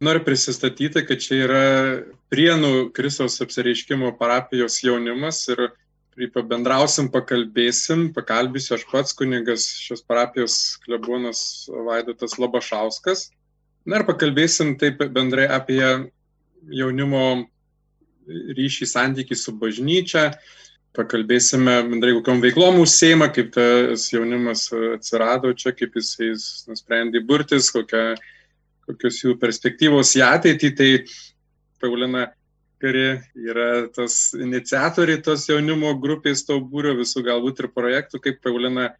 Noriu prisistatyti, kad čia yra Prienų Kristaus apsireiškimo parapijos jaunimas ir pabendrausim, pakalbėsim, pakalbėsiu aš pats kunigas šios parapijos klebonas Vaidotas Labašauskas. Na ir pakalbėsim taip bendrai apie jaunimo ryšį santykį su bažnyčia, pakalbėsime bendrai kokiam veiklom užsieima, kaip tas jaunimas atsirado čia, kaip jisai nusprendė burtis, kokia, kokios jų perspektyvos į ateitį. Tai Paulina, kuri yra tas iniciatoriai tos jaunimo grupės, to būrio visų galbūt ir projektų, kaip Paulina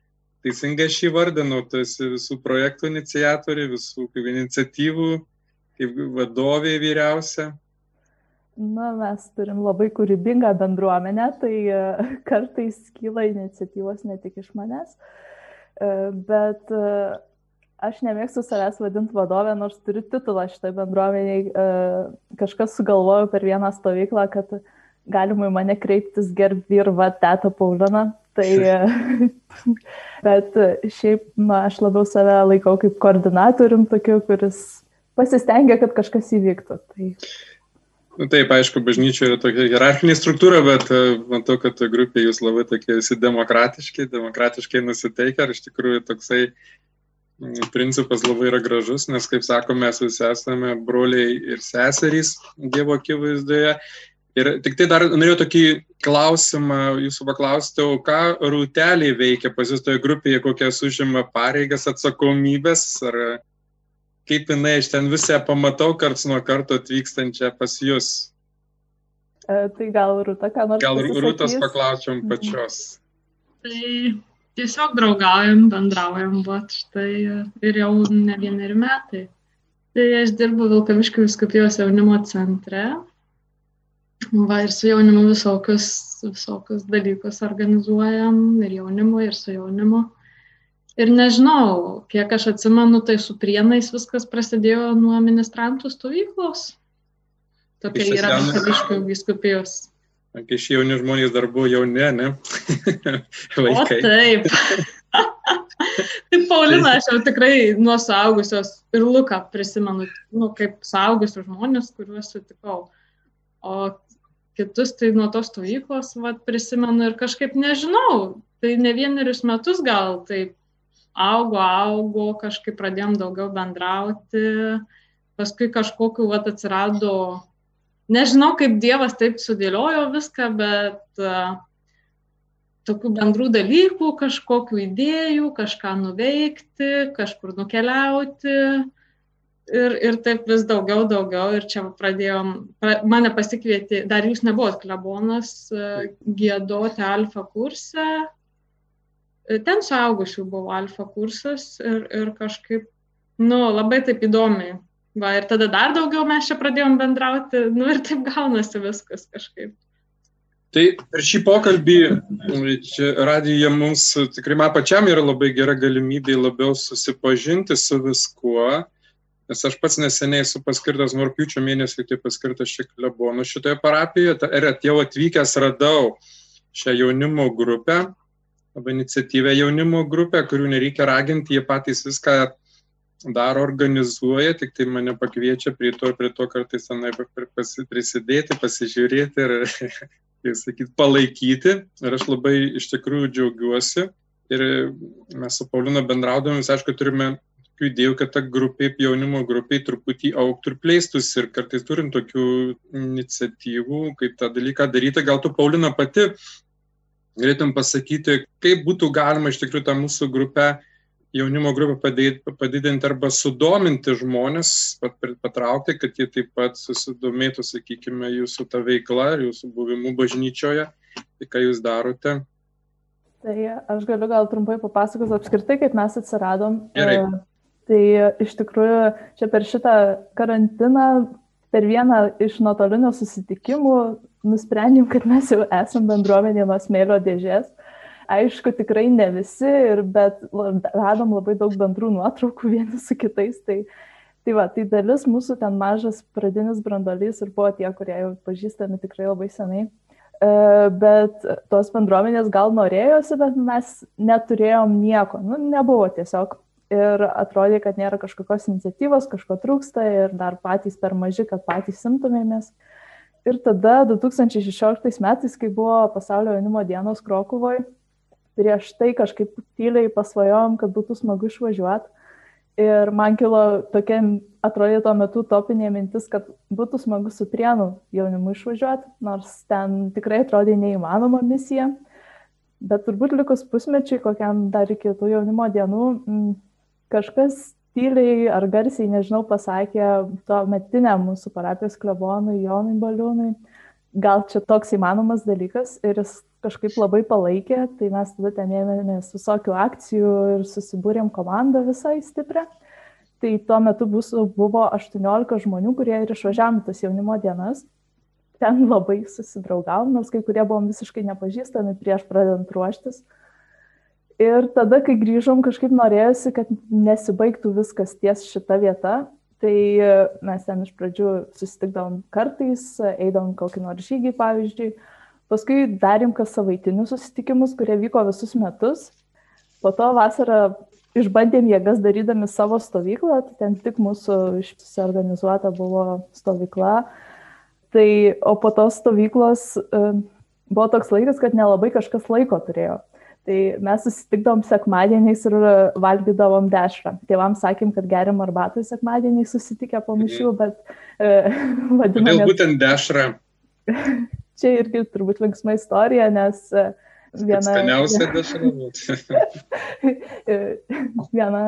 teisingai šį vardinau, tu esi visų projektų iniciatoriai, visų kaip iniciatyvų, kaip vadovė vyriausia. Na, mes turim labai kūrybingą bendruomenę, tai e, kartais kyla iniciatyvos ne tik iš manęs, e, bet e, aš nemėgstu savęs vadinti vadovę, nors turiu titulą šitai bendruomeniai. Kažkas sugalvojo per vieną stovyklą, kad galima į mane kreiptis gerbi ir va teta Paulina. Tai, bet šiaip, na, aš labiau save laikau kaip koordinatorium tokiu, kuris pasistengia, kad kažkas įvyktų. Tai... Nu, taip, aišku, bažnyčia yra tokia hierarchinė struktūra, bet uh, matau, kad grupė jūs labai tokie visi demokratiški, demokratiškai nusiteikę ir iš tikrųjų toksai principas labai yra gražus, nes, kaip sakome, mes visi esame broliai ir seserys Dievo akivaizdoje. Ir tik tai dar norėjau tokį klausimą jūsų paklausti, o ką rūteliai veikia pas jūs toje grupėje, kokias užima pareigas, atsakomybės, ar kaip jinai iš ten visą pamatau karts nuo karto atvykstančią pas jūs. E, tai gal Rūta, ką nors. Gal Rūtas paklaučiam mhm. pačios. Tai tiesiog draugaujam, bendraujam, bet štai ir jau ne vieneri metai. Tai aš dirbu Vilkaviškių viskupijos jaunimo centre. Va, ir su jaunimu visokius, visokius dalykus organizuojam, ir jaunimu, ir su jaunimu. Ir nežinau, kiek aš atsimenu, tai su prienais viskas prasidėjo nuo ministrantų stovyklos. Tokia yra Vilkaviškio viskupijos. Kai šie jauni žmonės dar buvo jauni, ne? o taip. tai Paulina, aš jau tikrai nuo suaugusios ir Luką prisimenu, nu, kaip suaugusius žmonės, kuriuos sutikau. O kitus tai nuo tos stovyklos vat, prisimenu ir kažkaip nežinau, tai ne vienerius metus gal taip augo, augo, kažkaip pradėjom daugiau bendrauti, paskui kažkokiu vat, atsirado, nežinau kaip Dievas taip sudėliojo viską, bet uh, tokių bendrų dalykų, kažkokių idėjų, kažką nuveikti, kažkur nukeliauti. Ir, ir taip vis daugiau, daugiau. Ir čia pradėjom, pra, mane pasikvietė, dar jūs nebuvot klebonas, uh, gėdoti alfa kursą, ten suaugusių buvo alfa kursas ir, ir kažkaip, nu, labai taip įdomiai. Va, ir tada dar daugiau mes čia pradėjom bendrauti, nu ir taip gaunasi viskas kažkaip. Tai per šį pokalbį, radijoje mums tikrai man pačiam yra labai gera galimybė labiau susipažinti su viskuo, nes aš pats neseniai esu paskirtas, nuo rūpiučio mėnesį tai paskirtas šiek klebonu šitoje parapijoje ir jau atvykęs radau šią jaunimo grupę, labai iniciatyvę jaunimo grupę, kurių nereikia raginti, jie patys viską daro, organizuoja, tik tai mane pakviečia prie to ir prie to kartais tenai prisidėti, pasižiūrėti ir, kaip sakyt, palaikyti. Ir aš labai iš tikrųjų džiaugiuosi. Ir mes su Paulina bendraudami, aišku, turime tokių idėjų, kad ta grupė, jaunimo grupė truputį auktų ir plėstųsi. Ir kartais turim tokių iniciatyvų, kaip tą dalyką daryti. Gal tu, Paulina, pati galėtum pasakyti, kaip būtų galima iš tikrųjų tą mūsų grupę, jaunimo grupę padidinti arba sudominti žmonės, patraukti, kad jie taip pat susidomėtų, sakykime, jūsų tą veiklą ir jūsų buvimu bažnyčioje, tai ką jūs darote. Tai aš galiu gal trumpai papasakoti apskritai, kaip mes atsiradom. Gerai. Tai iš tikrųjų čia per šitą karantiną, per vieną iš nuotolinių susitikimų nusprendėm, kad mes jau esam bendruomenė nuo smėlio dėžės. Aišku, tikrai ne visi, ir, bet radom labai daug bendrų nuotraukų vieni su kitais. Tai, tai, va, tai dalis mūsų ten mažas pradinis brandolys ir buvo tie, kurie jau pažįstami tikrai labai senai. E, bet tos bendruomenės gal norėjosi, bet mes neturėjom nieko. Nu, nebuvo tiesiog ir atrodė, kad nėra kažkokios iniciatyvos, kažko trūksta ir dar patys per maži, kad patys simtumėmės. Ir tada 2016 metais, kai buvo pasaulio jaunimo dienos Krokuvoje, prieš tai kažkaip tyliai pasvajom, kad būtų smagu išvažiuoti. Ir man kilo tokia, atrodė tuo metu topinė mintis, kad būtų smagu su prienu jaunimu išvažiuoti, nors ten tikrai atrodė neįmanoma misija. Bet turbūt likus pusmečiai, kokiam dar iki tų jaunimo dienų, kažkas tyliai ar garsiai, nežinau, pasakė to metiniam mūsų parapijos klebonui Jonui Baliūnui, gal čia toks įmanomas dalykas ir jis kažkaip labai palaikė, tai mes tada ten ėmėmės visokių akcijų ir susibūrėm komandą visai stiprią. Tai tuo metu bus, buvo 18 žmonių, kurie ir išvažiavom tas jaunimo dienas. Ten labai susidraugavom, nors kai kurie buvom visiškai nepažįstami prieš pradedant ruoštis. Ir tada, kai grįžom, kažkaip norėjusi, kad nesibaigtų viskas ties šita vieta. Tai mes ten iš pradžių susitikdavom kartais, eidavom kokį nors žygį, pavyzdžiui. Paskui darėm kas savaitinius susitikimus, kurie vyko visus metus. Po to vasarą išbandėm jėgas darydami savo stovyklą, tai ten tik mūsų susiorganizuota buvo stovykla. Tai, o po tos stovyklos buvo toks laikas, kad nelabai kažkas laiko turėjo. Tai mes susitikdavom sekmadieniais ir valgydavom dešrą. Tėvams sakėm, kad geriam arbatą sekmadieniai susitikę po mišių, mhm. bet e. Kodėl būtent dešrą? Čia irgi turbūt linksma istorija, nes e, viena... Skaniausia dešra viena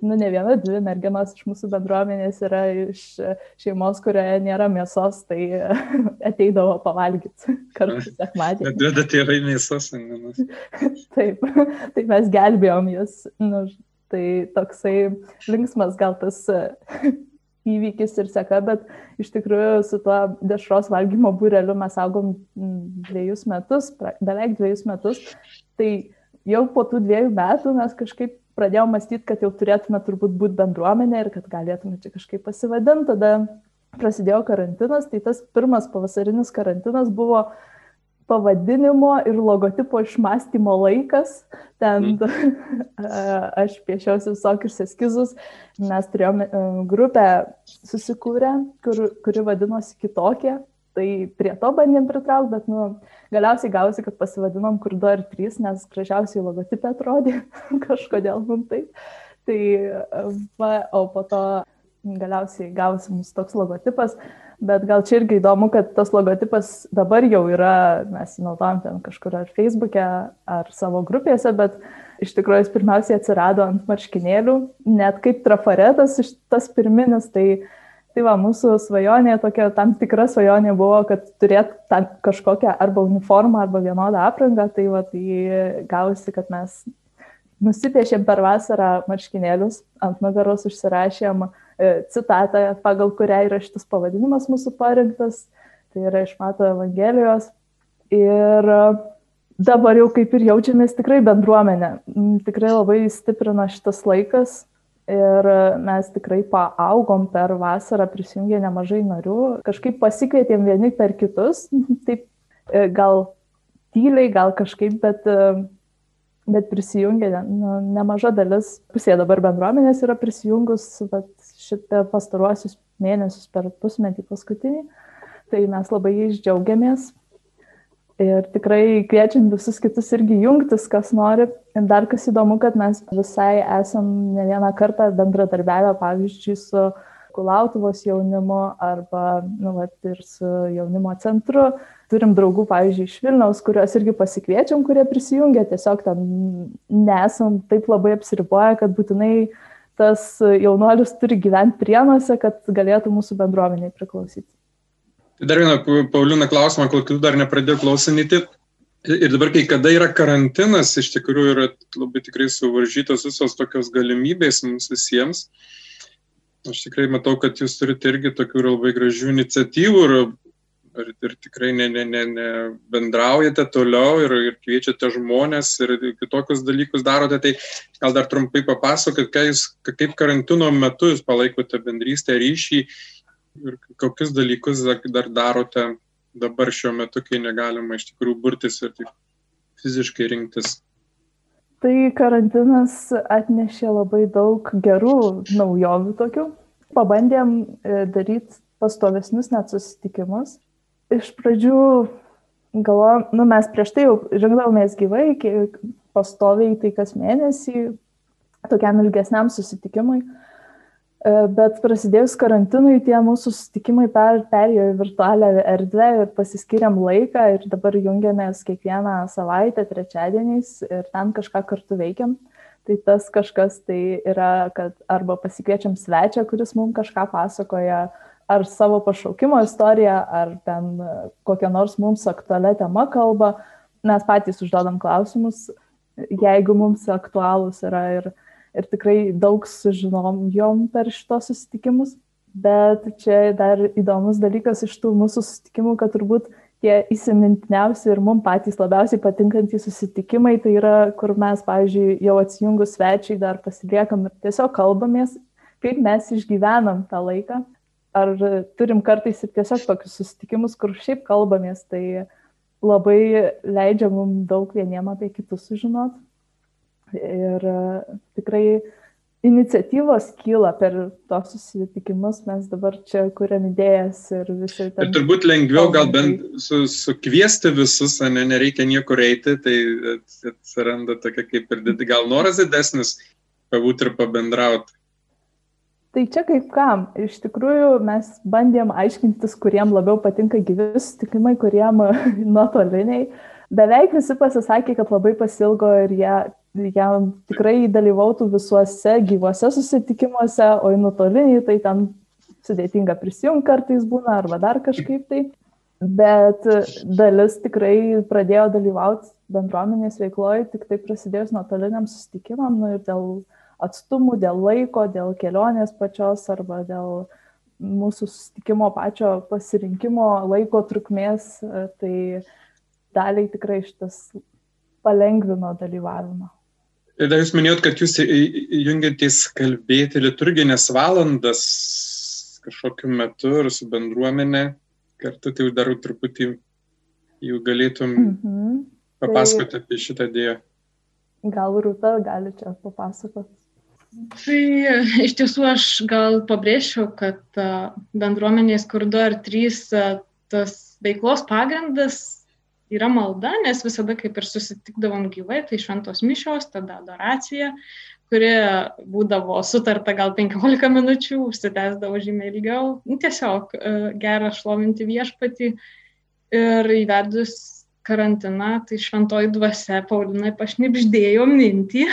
nu, ne viena, dvi merginos iš mūsų bendruomenės yra iš šeimos, kurioje nėra mėsos, tai ateidavo pavalgyti kartu sekmadienį. Duoda tėvai mėsos, ne? Taip, tai mes gelbėjom jas. Nu, tai toksai linksmas gal tas įvykis ir seka, bet iš tikrųjų su tuo dešros valgymo būreliu mes augom dviejus metus, beveik dviejus metus. Tai jau po tų dviejų metų mes kažkaip pradėjau mąstyti, kad jau turėtume turbūt būti bendruomenė ir kad galėtume čia kažkaip pasivadinti. Tada prasidėjo karantinas, tai tas pirmas pavasarinis karantinas buvo pavadinimo ir logotipo išmąstymo laikas. Ten mm. aš piešiausi visokius eskizus, mes turėjome grupę susikūrę, kur, kuri vadinosi kitokie tai prie to bandėm pritraukti, bet nu, galiausiai gausi, kad pasivadinom kur 2 ar 3, nes gražiausiai logotipė atrodė kažkodėl mums taip. Tai, va, o po to galiausiai gausi mums toks logotipas, bet gal čia irgi įdomu, kad tas logotipas dabar jau yra, mes jį naudojam ten kažkur ar Facebook'e, ar savo grupėse, bet iš tikrųjų jis pirmiausiai atsirado ant marškinėlių, net kaip trafaretas, tas pirminis, tai uh, Tai va, mūsų svajonė, tokia tam tikra svajonė buvo, kad turėt tam kažkokią arba uniformą, arba vienodą aprangą. Tai va, tai gausi, kad mes nusipiešėm per vasarą marškinėlius, ant nugaros užsirašėm e, citatą, pagal kurią yra šitas pavadinimas mūsų parinktas. Tai yra iš Mato Evangelijos. Ir dabar jau kaip ir jaučiamės tikrai bendruomenė. Tikrai labai stiprina šitas laikas, Ir mes tikrai paaugom per vasarą, prisijungė nemažai narių, kažkaip pasikvietėm vieni per kitus, taip e, gal tyliai, gal kažkaip, bet, e, bet prisijungė nu, nemaža dalis, pusė dabar bendruomenės yra prisijungus, bet šitą pastaruosius mėnesius per pusmetį paskutinį, tai mes labai jais džiaugiamės Ir tikrai kviečiam visus kitus irgi jungtis, kas nori. Ir dar kas įdomu, kad mes visai esam ne vieną kartą bendradarbiavę, pavyzdžiui, su Kulautuvos jaunimu arba nu, vat, ir su jaunimo centru. Turim draugų, pavyzdžiui, iš Vilniaus, kuriuos irgi pasikviečiam, kurie prisijungia. Tiesiog ten nesam taip labai apsiriboję, kad būtinai tas jaunuolis turi gyventi prienuose, kad galėtų mūsų bendruomeniai priklausyti. Tai dar vieną, Paulina, klausimą, kol kitų dar nepradėjau klausinyti. Ir dabar, kai kada yra karantinas, iš tikrųjų yra labai tikrai suvaržytos visos tokios galimybės mums visiems. Aš tikrai matau, kad jūs turite irgi tokių labai gražių iniciatyvų ir, ir, ir tikrai ne, ne, ne, ne bendraujate toliau ir, ir kviečiate žmonės ir kitokius dalykus darote. Tai gal dar trumpai papasakokit, kaip karantino metu jūs palaikote bendrystę ryšį ir kokius dalykus dar darote dabar šiuo metu, kai negalima iš tikrųjų burtis ir taip fiziškai rinktis? Tai karantinas atnešė labai daug gerų naujovių tokių. Pabandėm e, daryti pastovesnius net susitikimus. Iš pradžių galvojom, nu mes prieš tai jau žengdavomės gyvai, pastoviai tai kas mėnesį, tokiam ilgesniam susitikimui. E, bet prasidėjus karantinui, tie mūsų susitikimai per, perėjo į virtualią erdvę ir pasiskiriam laiką ir dabar jungiamės kiekvieną savaitę, trečiadieniais ir ten kažką kartu veikiam. Tai tas kažkas tai yra, kad arba pasikviečiam svečią, kuris mums kažką pasakoja, ar savo pašaukimo istoriją, ar ten kokią nors mums aktualią temą kalba. Mes patys užduodam klausimus, jeigu mums aktualūs yra ir ir tikrai daug sužinom per šitos susitikimus. Bet čia dar įdomus dalykas iš tų mūsų susitikimų, kad turbūt tie įsimintiniausi ir mums patys labiausiai patinkantys susitikimai, tai yra, kur mes, pavyzdžiui, jau atsijungus svečiai dar pasiliekam ir tiesiog kalbamės, kaip mes išgyvenam tą laiką. Ar turim kartais ir tiesiog tokius susitikimus, kur šiaip kalbamės, tai labai leidžia mums daug vieniem apie kitus sužinoti. Ir e, tikrai iniciatyvos kyla per tos susitikimus, mes dabar čia kuriam idėjas ir visi. Ir turbūt lengviau gal bent su, sukviesti visus, ne, nereikia niekur eiti, tai atsiranda tokia kaip ir gal noras didesnis pabūti ir pabendrauti. Tai čia kaip kam. Iš tikrųjų, mes bandėm aiškintis, kuriem labiau patinka gyvi susitikimai, kuriem nuotoliniai. Beveik visi pasisakė, kad labai pasilgo ir jie jam tikrai dalyvautų visuose gyvuose susitikimuose, o į nuotolinį tai ten sudėtinga prisijungti kartais būna arba dar kažkaip tai. Bet dalis tikrai pradėjo dalyvauti bendruomenės veikloje tik tai prasidėjus nuotoliniam susitikimam nu, ir dėl atstumų, dėl laiko, dėl kelionės pačios arba dėl mūsų susitikimo pačio pasirinkimo laiko trukmės, tai daliai tikrai šitas palengvino dalyvavimą. Ir dar jūs minėjot, kad jūs jungiatės kalbėti liturginės valandas kažkokiu metu ir su bendruomenė. Kartu tai dar truputį jau galėtum mm -hmm. papasakoti tai, apie šitą idėją. Gal Rūta gali čia papasakoti. Tai iš tiesų aš gal pabrėžčiau, kad bendruomenės kur du ar trys tas veiklos pagrindas yra malda, nes visada kaip ir susitikdavom gyvai, tai šventos mišios, tada adoracija, kuri būdavo sutarta gal 15 minučių, užsitęsdavo žymiai ilgiau. Nu, tiesiog e, gera šlovinti viešpatį ir įvedus karantiną, tai šventoji dvasia Paulinai pašnipždėjo mintį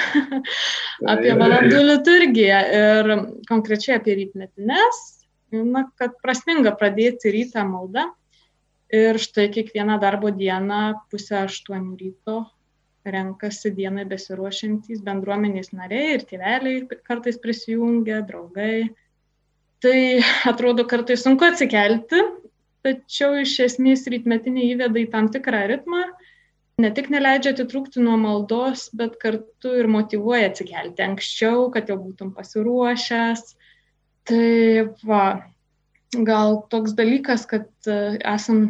apie valandų liturgiją ir konkrečiai apie rytmetinės, na, kad prasminga pradėti rytą maldą Ir štai kiekvieną darbo dieną pusę aštuonių ryto renkasi dienai besiruošiantys bendruomenės nariai ir tėveliai kartais prisijungia, draugai. Tai atrodo kartais sunku atsikelti, tačiau iš esmės rytmetinė įveda į tam tikrą ritmą, ne tik neleidžia atitrūkti nuo maldos, bet kartu ir motivuoja atsikelti anksčiau, kad jau būtum pasiruošęs. Tai va, gal toks dalykas, kad e, esam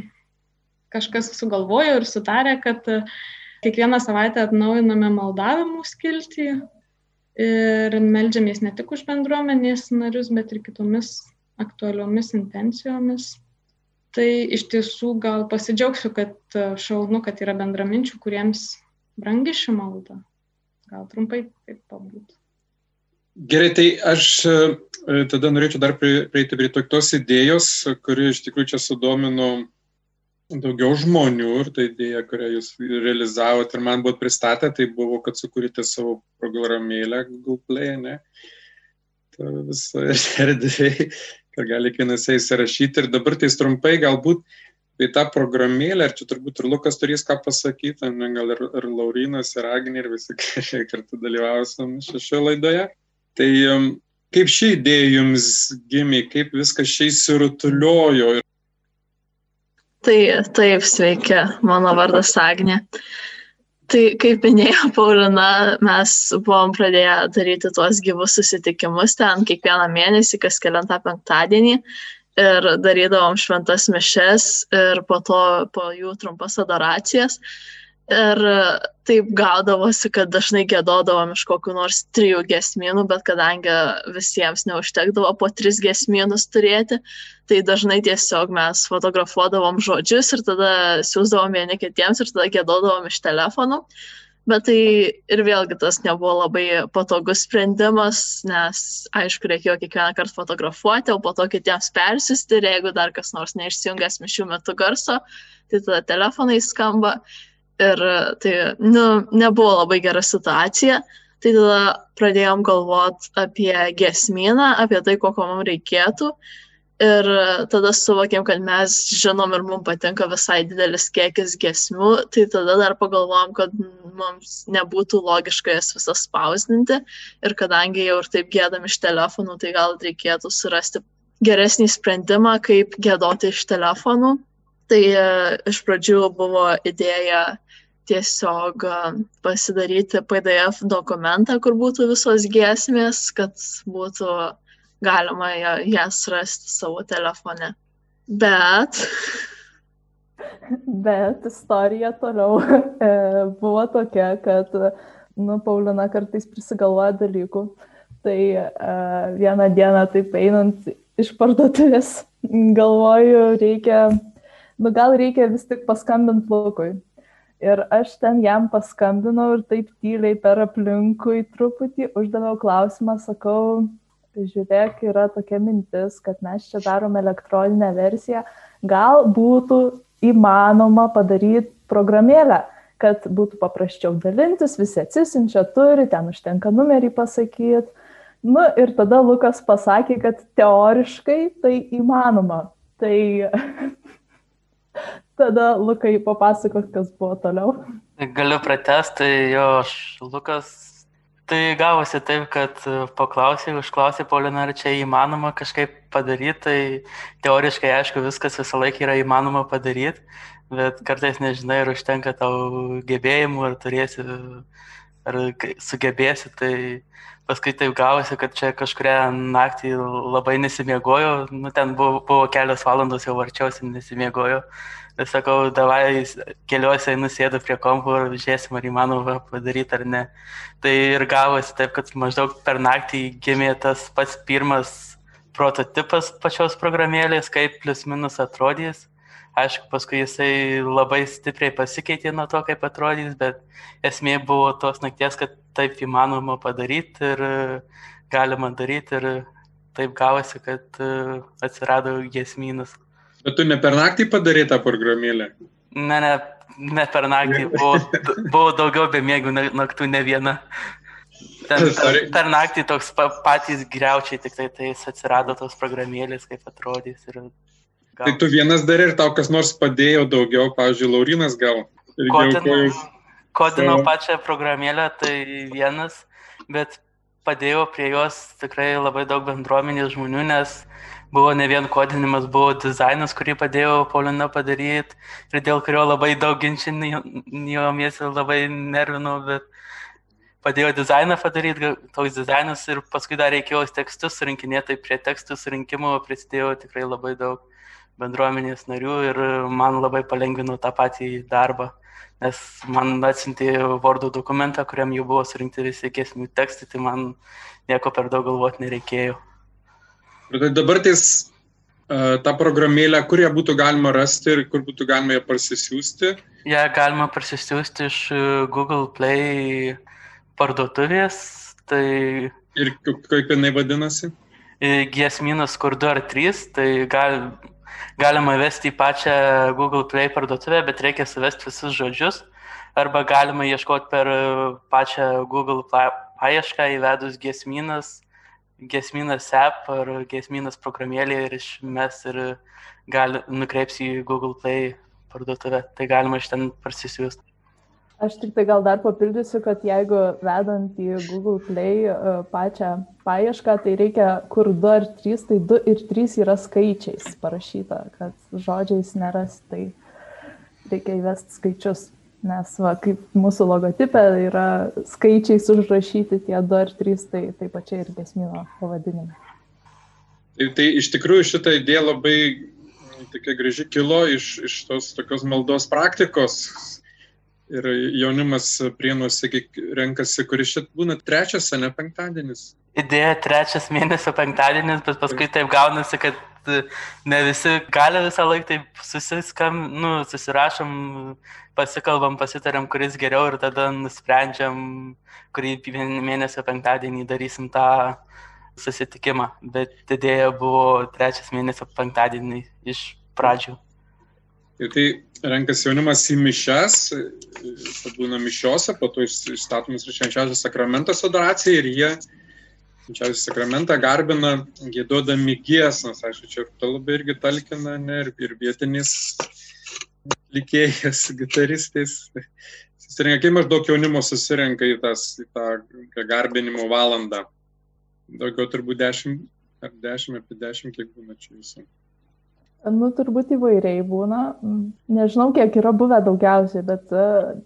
kažkas sugalvojo ir sutarė, kad e, kiekvieną savaitę atnaujiname maldavimų skiltį ir melžiamės ne tik už bendruomenės narius, bet ir kitomis aktualiomis intencijomis. Tai iš tiesų gal pasidžiaugsiu, kad e, šaunu, kad yra bendraminčių, kuriems brangi ši malda. Gal trumpai taip pabūtų. Gerai, tai aš e, tada norėčiau dar prieiti prie tokios idėjos, kuri iš tikrųjų čia sudomino daugiau žmonių ir ta idėja, kurią jūs realizavote ir man buvo pristatę, tai buvo, kad sukūrėte savo programėlę Google Play, ne? Ta visa erdvė, kad gali kiekvienas įsirašyti ir dabar tai trumpai galbūt apie tą programėlę, ir čia turbūt ir Lukas turės ką pasakyti, ne, gal ir, ir Laurinas, ir Agnė, ir visi kartu dalyvausim šioje laidoje. Tai um, kaip ši idėja jums gimė, kaip viskas čia įsirutuliojo ir Tai taip, sveiki, mano vardas Agnė. Tai kaip minėjo Paulina, mes buvom pradėję daryti tuos gyvus susitikimus ten kiekvieną mėnesį, kas keliantą penktadienį ir darydavom šventas mišes ir po to po jų trumpas adoracijas. Ir taip gaudavosi, kad dažnai gėdodavom iš kokių nors trijų gesmynų, bet kadangi visiems neužtekdavo po tris gesmynus turėti, tai dažnai tiesiog mes fotografuodavom žodžius ir tada siūsdavom vieni kitiems ir tada gėdodavom iš telefonų. Bet tai ir vėlgi tas nebuvo labai patogus sprendimas, nes aišku, reikėjo kiekvieną kartą fotografuoti, o po to kitiems persiusti ir jeigu dar kas nors neišsijungęs mišių metu garso, tai tada telefonai skamba. Ir tai nu, nebuvo labai gera situacija. Tai tada pradėjom galvoti apie gesminą, apie tai, kokio mums reikėtų. Ir tada suvokėm, kad mes žinom ir mums patinka visai didelis kiekis gesmių, tai tada dar pagalvojom, kad mums nebūtų logiška jas visas spausdinti. Ir kadangi jau ir taip gėdam iš telefonų, tai gal reikėtų surasti geresnį sprendimą, kaip gėdoti iš telefonų. Tai e, iš pradžių buvo idėja tiesiog pasidaryti PDF dokumentą, kur būtų visos giesmės, kad būtų galima jas rasti savo telefone. Bet. Bet istorija toliau e, buvo tokia, kad, nu, Paulina kartais prisigalvoja dalykų. Tai e, vieną dieną taip einant iš parduotuvės, galvoju, reikia, nu gal reikia vis tik paskambinti Lukui Ir aš ten jam paskambinau ir taip tyliai per aplinkui truputį uždaviau klausimą, sakau, žiūrėk, yra tokia mintis, kad mes čia darom elektroninę versiją, gal būtų įmanoma padaryti programėlę, kad būtų paprasčiau dalintis, visi atsisinčia, turi, ten užtenka numerį pasakyti. Nu ir tada Lukas pasakė, kad teoriškai tai įmanoma. Tai Tada Lukai papasakok, kas buvo toliau. Galiu pratesti, jo, aš Lukas. Tai gavosi taip, kad paklausė, užklausė Paulina, ar čia įmanoma kažkaip padaryti. Tai teoriškai, aišku, viskas visą laiką yra įmanoma padaryti, bet kartais nežinai, ar užtenka tau gebėjimų, ar turėsi, ar sugebėsi. Tai paskui taip gavosi, kad čia kažkuria naktį labai nesimiegojo, nu, ten buvo, buvo kelios valandos jau varčiausi, nesimiegojo. Ir sakau, davai keliuose nusėdu prie kompo ir žiūrėsim, ar įmanoma padaryti ar ne. Tai ir gavosi taip, kad maždaug per naktį gimė tas pats pirmas prototipas pačios programėlės, kaip plus minus atrodys. Aišku, paskui jisai labai stipriai pasikeitė nuo to, kaip atrodys, bet esmė buvo tos nakties, kad taip įmanoma padaryti ir galima daryti ir taip gavosi, kad atsirado gesmynas. Bet tu ne per naktį padarai tą programėlę? Ne, ne, ne per naktį. Buvo, buvo daugiau be mėgų naktų, ne viena. Ten, per, per naktį toks patys greičiai, tik tai tai atsirado tos programėlės, kaip atrodys. Ir gal... Tai tu vienas dar ir tau kas nors padėjo daugiau, pavyzdžiui, Laurinas gal. Kodinau, kodinau pačią programėlę, tai vienas, bet padėjau prie jos tikrai labai daug bendruomenės žmonių, nes buvo ne vien kodinimas, buvo dizainas, kurį padėjau Paulina padaryti ir dėl kurio labai daug ginčinėjomės ir labai nervinau, bet padėjau dizainą padaryti, toks dizainas ir paskui dar reikėjo tekstus surinkinėti, tai prie tekstų surinkimo prisidėjo tikrai labai daug bendruomenės narių ir man labai palengvino tą patį darbą, nes man atsintė Word dokumentą, kuriam jau buvo surinkti visi kėsmių tekstai, tai man nieko per daug galvoti nereikėjo. Tai dabar tais uh, tą programėlę, kur ją būtų galima rasti ir kur būtų galima ją parsisiųsti? Ja galima parsisiųsti iš Google Play parduotuvės. Tai... Ir kaip jinai vadinasi? Giesminas kur 2 ar 3, tai gal, galima vesti į pačią Google Play parduotuvę, bet reikia suvesti visus žodžius. Arba galima ieškoti per pačią Google paiešką įvedus giesminas gesminas app ar gesminas programėlė ir išmes ir gali, nukreips į Google Play parduotuvę. Tai galima iš ten parsisiųsti. Aš tik tai gal dar papildysiu, kad jeigu vedant į Google Play uh, pačią paiešką, tai reikia kur 2 ar 3, tai 2 ir 3 yra skaičiais parašyta, kad žodžiais neras, tai reikia įvesti skaičius. Nes va, kaip mūsų logotipė yra skaičiais užrašyti tie 2 ar 3, tai taip pačiai ir gesmino pavadinime. Tai, tai iš tikrųjų šitą idėją labai tokia graži kilo iš, iš tos tokios maldos praktikos, Ir jaunimas prienuosi renkasi, kuris šit būna trečias, ne penktadienis. Idėja trečias mėnesio penktadienis, bet paskui taip gaunasi, kad ne visi gali visą laiką taip susiskam, nu, susirašom, pasikalbam, pasitarėm, kuris geriau ir tada nusprendžiam, kurį mėnesio penktadienį darysim tą susitikimą. Bet idėja buvo trečias mėnesio penktadienį iš pradžių. Ir tai renkasi jaunimas į mišes, būna mišiose, po to išstatomas ir švenčiausias sakramentas adoracija ir jie švenčiausią sakramentą garbina gėdodami giesmas. Aišku, čia ta labai irgi talkina, ne, ir, ir vietinis likėjas, gitaristais. Susirenka, kai maždaug jaunimo susirenka į, tas, į tą garbinimo valandą. Daugiau turbūt 10 ar 10 apie 10, kiek būna čia visų. Nu, turbūt įvairiai būna. Nežinau, kiek yra buvę daugiausiai, bet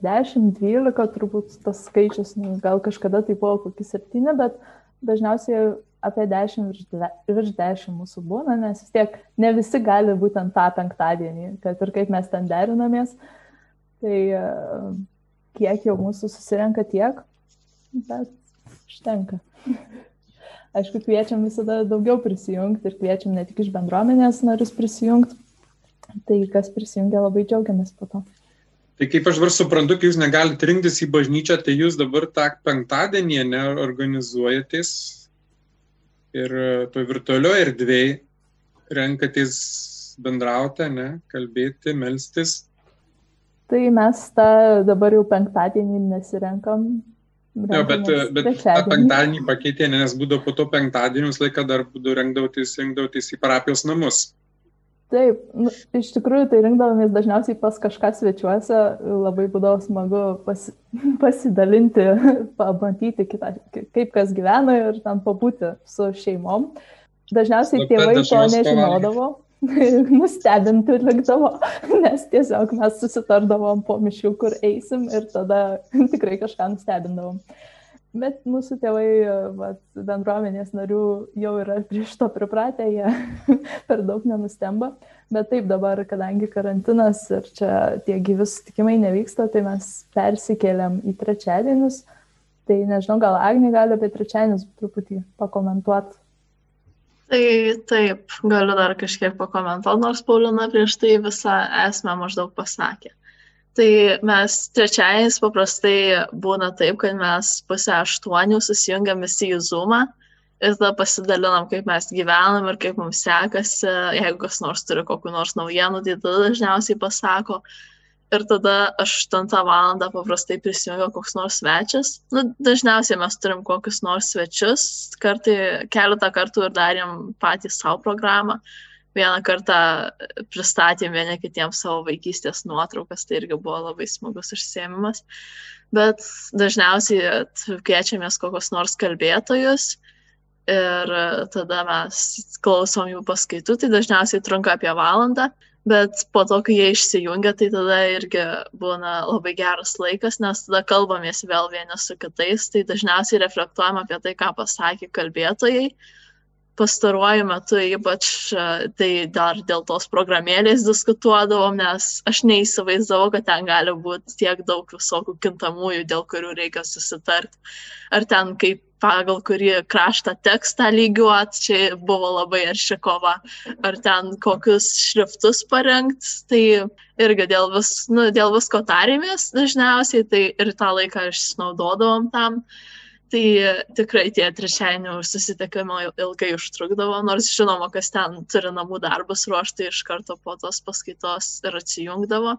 10-12 e, turbūt tas skaičius, nu, gal kažkada tai buvo kokį 7, bet dažniausiai apie 10 virš, virš 10 mūsų būna, nes vis tiek ne visi gali būtent tą penktadienį, kad ir kaip mes ten derinamės, tai e, kiek jau mūsų susirenka tiek, bet užtenka. Aišku, kviečiam visada daugiau prisijungti ir kviečiam ne tik iš bendruomenės narius prisijungti. Tai kas prisijungia, labai džiaugiamės po to. Tai kaip aš dabar suprantu, kai jūs negalite rinktis į bažnyčią, tai jūs dabar tą penktadienį neorganizuojatės ir e, to virtualioje erdvėje renkatės bendrauti, ne, kalbėti, melstis. Tai mes tą dabar jau penktadienį nesirenkam, Jo, bet, bet tą penktadienį pakeitė, nes būdavo po to penktadienį visą laiką dar būdavo rengdavotės, rengdavotės į parapijos namus. Taip, nu, iš tikrųjų tai rinkdavomės dažniausiai pas kažką svečiuose, labai būdavo smagu pasi, pasidalinti, pamatyti, kitą, kaip kas gyvena ir ten pabūti su šeimom. Dažniausiai tėvai to nežinodavo. Nustebinti likdavo, nes tiesiog mes susitardavom po mišių, kur eisim ir tada tikrai kažką nustebindavom. Bet mūsų tėvai, vat, bendruomenės narių jau yra prieš to pripratę, jie per daug nenustemba. Bet taip dabar, kadangi karantinas ir čia tie gyvi sutikimai nevyksta, tai mes persikėlėm į trečiadienius. Tai nežinau, gal Agnė gali apie trečiadienius truputį pakomentuoti. Tai taip, galiu dar kažkiek pakomentuoti, nors Paulina prieš tai visą esmę maždaug pasakė. Tai mes trečiadieniais paprastai būna taip, kad mes pusę aštuonių susijungiam visi į Zoomą ir tada pasidalinam, kaip mes gyvenam ir kaip mums sekasi, jeigu kas nors turi kokiu nors naujienų, tai tada dažniausiai pasako, ir tada 8 val. paprastai prisijungia koks nors svečias. Nu, dažniausiai mes turim kokius nors svečius, kartai, keletą kartų ir darėm patys savo programą. Vieną kartą pristatėm vieni kitiems savo vaikystės nuotraukas, tai irgi buvo labai smagus užsiemimas. Bet dažniausiai kviečiamės kokius nors kalbėtojus ir tada mes klausom jų paskaitų, tai dažniausiai trunka apie valandą bet po to, kai jie išsijungia, tai tada irgi būna labai geras laikas, nes tada kalbamės vėl vieni su kitais, tai dažniausiai reflektuojam apie tai, ką pasakė kalbėtojai. Pastaruoju metu ypač tai dar dėl tos programėlės diskutuodavom, nes aš neįsivaizdavau, kad ten gali būti tiek daug visokių kintamųjų, dėl kurių reikia susitarti. Ar ten kaip pagal kurį kraštą tekstą lygiuot, čia buvo labai arši kova, ar ten kokius šriftus parengti, tai irgi dėl, vis, nu, dėl visko tarėmės dažniausiai, tai ir tą laiką išnaudodavom tam. Tai tikrai tie trečiadienio susitikimai ilgai užtrukdavo, nors žinoma, kas ten turi namų darbus ruošti iš karto po tos paskaitos ir atsijungdavo,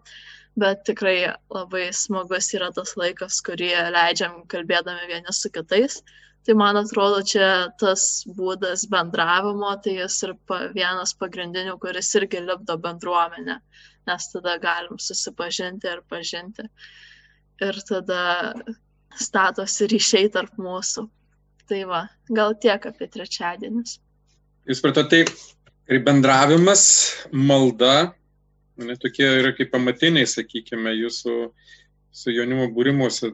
bet tikrai labai smagus yra tas laikas, kurį leidžiam kalbėdami vieni su kitais. Tai man atrodo, čia tas būdas bendravimo, tai jis ir pa, vienas pagrindinių, kuris irgi lipdo bendruomenę, nes tada galim susipažinti ir pažinti. Ir tada statosi ryšiai tarp mūsų. Tai va, gal tiek apie trečiadienius. Jūs pratote, tai ir bendravimas, malda, ne, tokie yra kaip pamatiniai, sakykime, jūsų su jaunimo būrimuose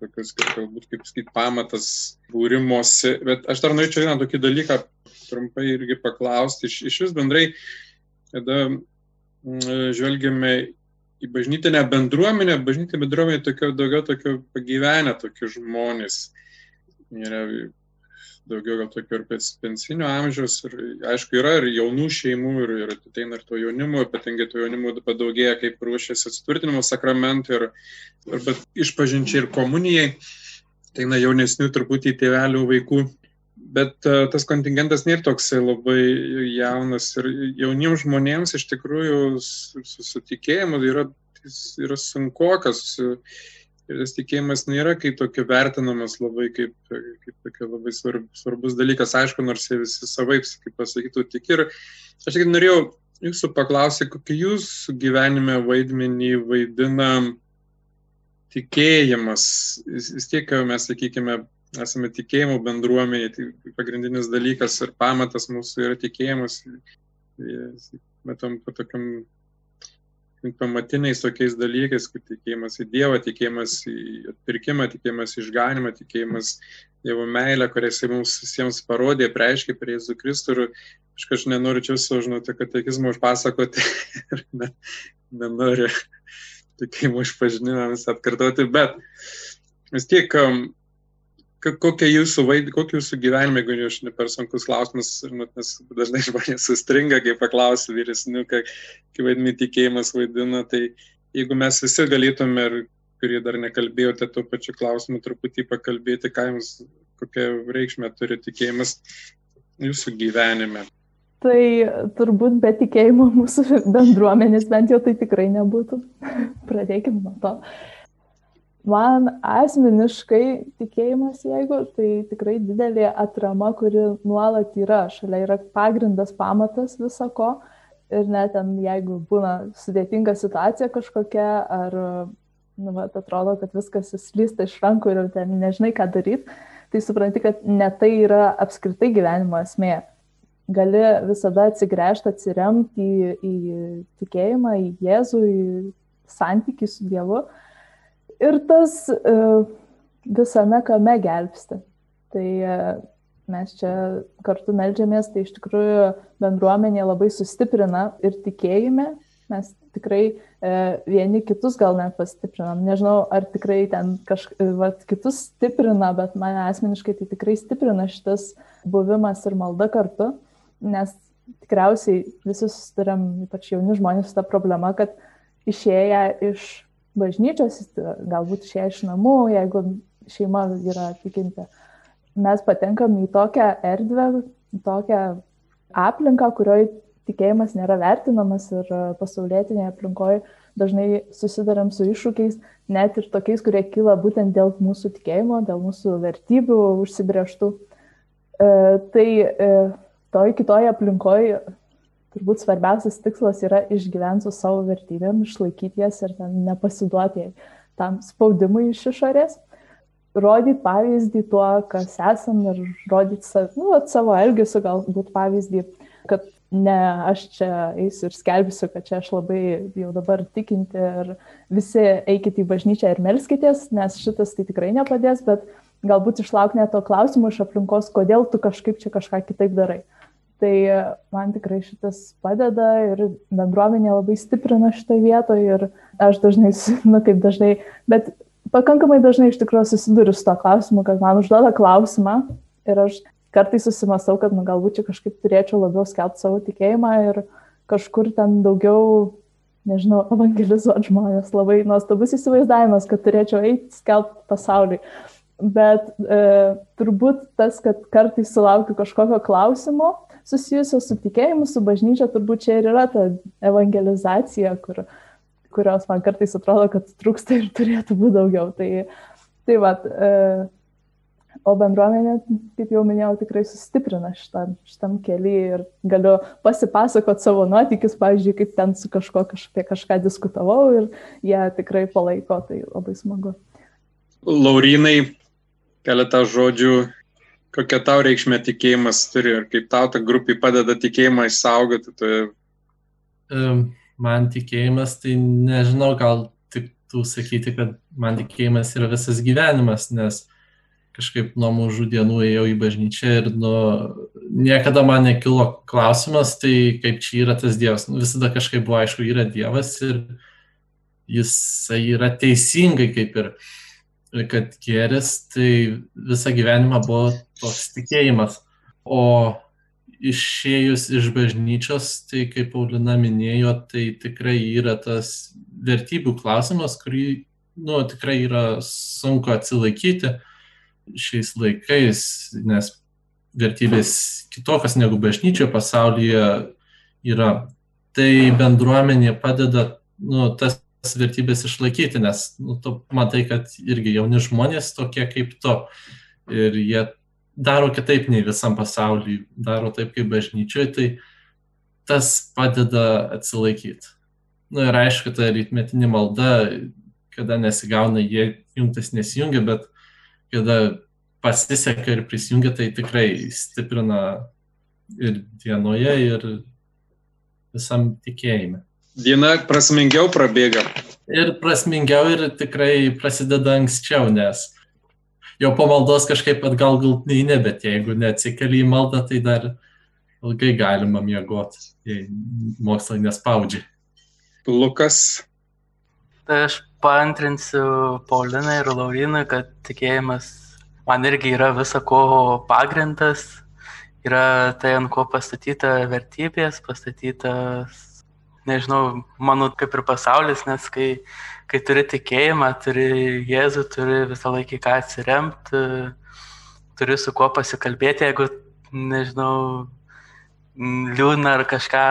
tokius, galbūt kaip sakyti, pamatas būrimosi. Bet aš dar norėčiau vieną tokį dalyką trumpai irgi paklausti. Iš, iš vis bendrai, kada mm, žvelgiame į bažnytinę bendruomenę, bažnytinė bendruomenė tokio, daugiau tokio pagyvenę tokie žmonės. Yra daugiau gal tokio ir pensinio amžiaus ir aišku yra ir jaunų šeimų ir, ir ateina ir to jaunimo, ypatingai to jaunimo padaugėja, kaip ruošiasi atsitvirtinimo sakramentui ir arba išpažinčiai ir komunijai, ateina jaunesnių truputį tėvelių vaikų. Bet uh, tas kontingentas nėra toksai labai jaunas ir jauniems žmonėms iš tikrųjų susitikėjimas yra, yra sunkokas. Uh, Ir tas tikėjimas nėra kaip tokio vertinamas labai kaip, kaip tokia labai svarb, svarbus dalykas, aišku, nors jie visi savaip, kaip pasakytų, tik ir aš tik norėjau jūsų paklausyti, kokį jūsų gyvenime vaidmenį vaidina tikėjimas. Vis tiek mes, sakykime, esame tikėjimo bendruomenė, tai pagrindinis dalykas ir pamatas mūsų yra tikėjimas. Matom, po tokiam pamatiniais tokiais dalykais, kaip tikėjimas į Dievą, tikėjimas į atpirkimą, tikėjimas į išganimą, tikėjimas Dievo meilę, kurią jisai mums visiems parodė, preiškė prie Jėzų Kristų ir aš kažkaip nenoriu čia sužinoti katekizmą užpasakoti ir ne, nenoriu tikėjimo išpažinimams atkartoti, bet vis tiek um, kokia jūsų, vaid, kokia jūsų gyvenime, jeigu aš ne per sunkus klausimas, nes dažnai žmonės sustringa, kai paklausiu vyresnių, kaip vaidmenį tikėjimas vaidina, tai jeigu mes visi galėtume, ir kurie dar nekalbėjote tuo pačiu klausimu, truputį pakalbėti, ką jums, kokią reikšmę turi tikėjimas jūsų gyvenime. Tai turbūt be tikėjimo mūsų bendruomenės bent jau tai tikrai nebūtų. Pradėkime nuo to. Uh, Man asmeniškai tikėjimas, jeigu, tai tikrai didelė atrama, kuri nuolat yra, šalia yra pagrindas, pamatas visako. Ir net ten, jeigu būna sudėtinga situacija kažkokia, ar, nu, vat, atrodo, kad viskas įslysta iš rankų ir ten nežinai, ką daryti, tai supranti, kad ne tai yra apskritai gyvenimo esmė. Gali visada atsigręžti, atsiremti į, į tikėjimą, į Jėzų, į santykį su Dievu ir tas e, visame kame gelbsti. Tai e, mes čia kartu melžiamės, tai iš tikrųjų bendruomenė labai sustiprina ir tikėjime. Mes tikrai e, vieni kitus gal net pastiprinam. Nežinau, ar tikrai ten kažkaip kitus stiprina, bet mane asmeniškai tai tikrai stiprina šitas buvimas ir malda kartu, nes tikriausiai visi susidurėm, ypač jauni žmonės, su ta problema, kad išėję iš bažnyčios, galbūt išėję iš namų, jeigu šeima yra tikinti, mes patenkam į tokią erdvę, tokią aplinką, kurioje tikėjimas nėra vertinamas ir pasaulietinėje aplinkoje dažnai susidarėm su iššūkiais, net ir tokiais, kurie kyla būtent dėl mūsų tikėjimo, dėl mūsų vertybių užsibrieštų. E, tai e, toj kitoje aplinkoje turbūt svarbiausias tikslas yra išgyventi su savo vertybėm, išlaikyti jas ir nepasiduoti tam spaudimui iš išorės, rodyti pavyzdį tuo, kas esam ir rodyti savo, nu, savo elgesiu galbūt pavyzdį, kad ne aš čia eisiu ir skelbsiu, kad čia aš labai jau dabar tikinti ir visi eikite į bažnyčią ir melskitės, nes šitas tai tikrai nepadės, bet galbūt išlauk net to klausimų iš aplinkos, kodėl tu kažkaip čia kažką kitaip darai. Tai man tikrai šitas padeda ir bendruomenė labai stiprina šitą vietą ir aš dažnai, na kaip dažnai, bet pakankamai dažnai iš tikrųjų susiduriu su to klausimu, kad man užduoda klausimą ir aš kartais susimastau, kad nu, galbūt čia kažkaip turėčiau labiau skelbti savo tikėjimą ir kažkur ten daugiau, nežinau, evangelizuoti žmonės. Labai nuostabus įsivaizdavimas, kad turėčiau eiti skelbti pasauliui. Bet e, turbūt tas, kad kartais sulaukiu kažkokio klausimo, susijusios su tikėjimu, su bažnyčia, turbūt čia ir yra ta evangelizacija, kur, kurios man kartais atrodo, kad trūksta ir turėtų būti daugiau. Tai, tai va, e, o bendruomenė, kaip jau minėjau, tikrai sustiprina šitam, šitam keliui ir galiu pasipasakot savo nuotykius, pavyzdžiui, kaip ten su kažko apie kažką diskutavau ir jie tikrai palaiko, tai labai smagu. Laurinai, keletą žodžių kokia tau reikšmė tikėjimas turi ir kaip tau ta grupė padeda tikėjimą išsaugoti? Tai... Man tikėjimas, tai nežinau, gal tik tu sakyti, kad man tikėjimas yra visas gyvenimas, nes kažkaip nuo mažų dienų ėjau į bažnyčią ir nu, niekada man nekilo klausimas, tai kaip čia yra tas Dievas. Nu, visada kažkaip buvo aišku, yra Dievas ir jisai yra teisingai kaip ir, kad gėris, tai visą gyvenimą buvo toks tikėjimas. O išėjus iš bažnyčios, tai kaip Paulina minėjo, tai tikrai yra tas vertybių klausimas, kurį, nu, tikrai yra sunku atsilaikyti šiais laikais, nes vertybės kitokios negu bažnyčio pasaulyje yra. Tai bendruomenė padeda nu, tas vertybės išlaikyti, nes nu, tu matai, kad irgi jauni žmonės tokie kaip tu ir jie daro kitaip nei visam pasaulyje, daro taip kaip bažnyčioje, tai tas padeda atsilaikyti. Na nu, ir aišku, ta rytmetinė malda, kada nesigauna, jie jungtis nesijungia, bet kada pasiseka ir prisijungia, tai tikrai stiprina ir dienoje, ir visam tikėjime. Diena prasmingiau prabėga. Ir prasmingiau ir tikrai prasideda anksčiau, nes jau po maldos kažkaip atgal galtinai ne, bet jeigu neatsikeli į maldą, tai dar ilgai galima miegoti, jei mokslai nespaudžia. Lukas. Tai aš paantrinsiu Paulinai ir Laurinai, kad tikėjimas man irgi yra visako pagrindas, yra tai, ant ko pastatyta vertybės, pastatytas nežinau, mano kaip ir pasaulis, nes kai, kai turi tikėjimą, turi Jėzų, turi visą laikį ką atsiremti, turi su kuo pasikalbėti, jeigu, nežinau, liūdna ar kažką,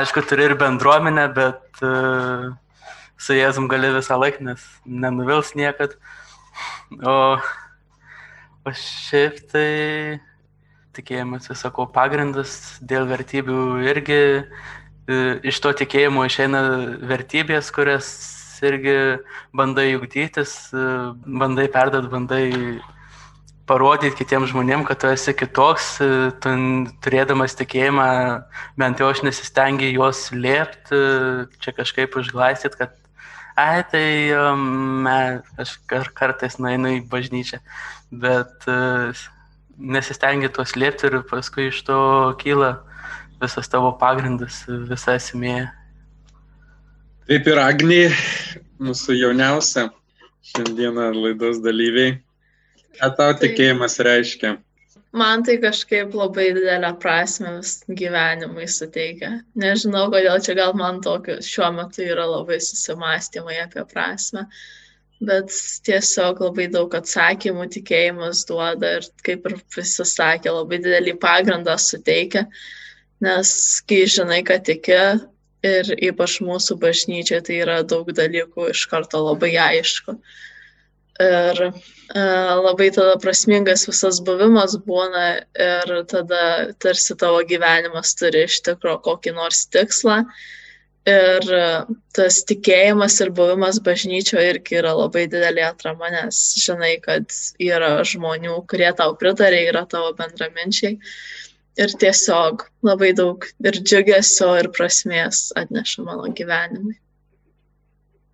aišku, turi ir bendruomenę, bet uh, su Jėzum gali visą laiką, nes nenuvils niekad. O, o šiaip tai tikėjimas visako pagrindas dėl vertybių irgi iš to tikėjimo išeina vertybės, kurias irgi bandai ugdytis, e, bandai perdat, bandai parodyti kitiems žmonėms, kad tu esi kitoks, e, tu turėdamas tikėjimą, bent jau aš nesistengiu juos liepti, čia kažkaip užglaistyti, kad, ai, tai um, aš kartais nueinu į bažnyčią, bet uh, nesistengiu tuos liepti ir paskui iš to kyla visas tavo pagrindas, visa esmė. Taip ir Agnė, mūsų jauniausia šiandieną laidos dalyviai. Ką tau tai, tikėjimas reiškia? Man tai kažkaip labai didelę prasme gyvenimui suteikia. Nežinau, kodėl čia gal man tokio šiuo metu yra labai susimastymai apie prasme, bet tiesiog labai daug atsakymų tikėjimas duoda ir kaip ir visi sakė, labai didelį pagrindą suteikia. Uh, nes kai žinai, kad tiki ir ypač mūsų bažnyčia, tai yra daug dalykų iš karto labai aišku. Ir e, labai tada prasmingas visas buvimas būna ir tada tarsi tavo gyvenimas turi iš tikrųjų kokį nors tikslą. Ir tas tikėjimas ir buvimas bažnyčioje irgi yra labai didelė atrama, nes žinai, kad yra žmonių, kurie tau pritarė, yra tavo bendraminčiai. Uh, ir tiesiog labai daug ir džiugesio, ir prasmės atneša mano gyvenimui.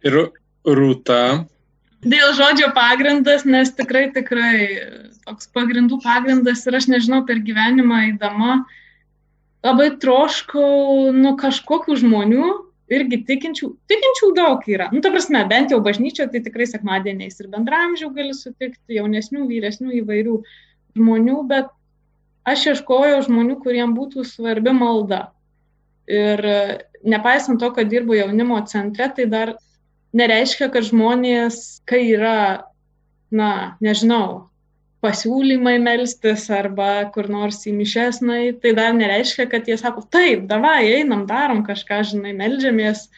Ir rūta. Dėl žodžio pagrindas, nes tikrai, tikrai toks pagrindų pagrindas ir aš nežinau, per gyvenimą įdama labai troškau, nu, kažkokių žmonių, irgi tikinčių, tikinčių daug yra. Nu, ta prasme, bent jau bažnyčioje, tai tikrai sekmadieniais ir bendramžių gali sutikti, jaunesnių, vyresnių įvairių žmonių, bet aš ieškojau žmonių, kuriem būtų svarbi malda. Ir nepaisant to, kad dirbu jaunimo centre, tai dar nereiškia, kad žmonės, kai yra, na, nežinau, pasiūlymai melstis arba kur nors į mišesnai, tai dar nereiškia, kad jie sako, taip, davai, einam, darom kažką, žinai, melžiamės.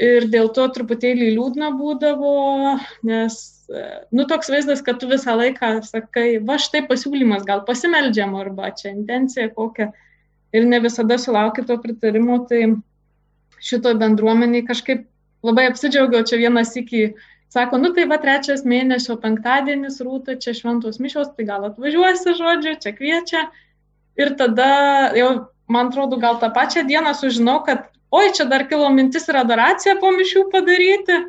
Ir dėl to truputėlį liūdna būdavo, nes nu, toks vaizdas, kad tu visą laiką sakai, va štai pasiūlymas, gal pasimeldžiam, arba čia intencija kokia, ir ne visada sulaukia to pritarimo, tai šito bendruomeniai kažkaip labai apsidžiaugiau, čia vienas iki sako, nu tai va trečias mėnesio penktadienis rūta, čia šventos mišios, tai gal atvažiuosi, žodžiu, čia kviečia. Ir tada jau, man atrodo, gal tą pačią dieną sužinau, kad, oi, čia dar kilo mintis ir adoraciją po mišių padaryti.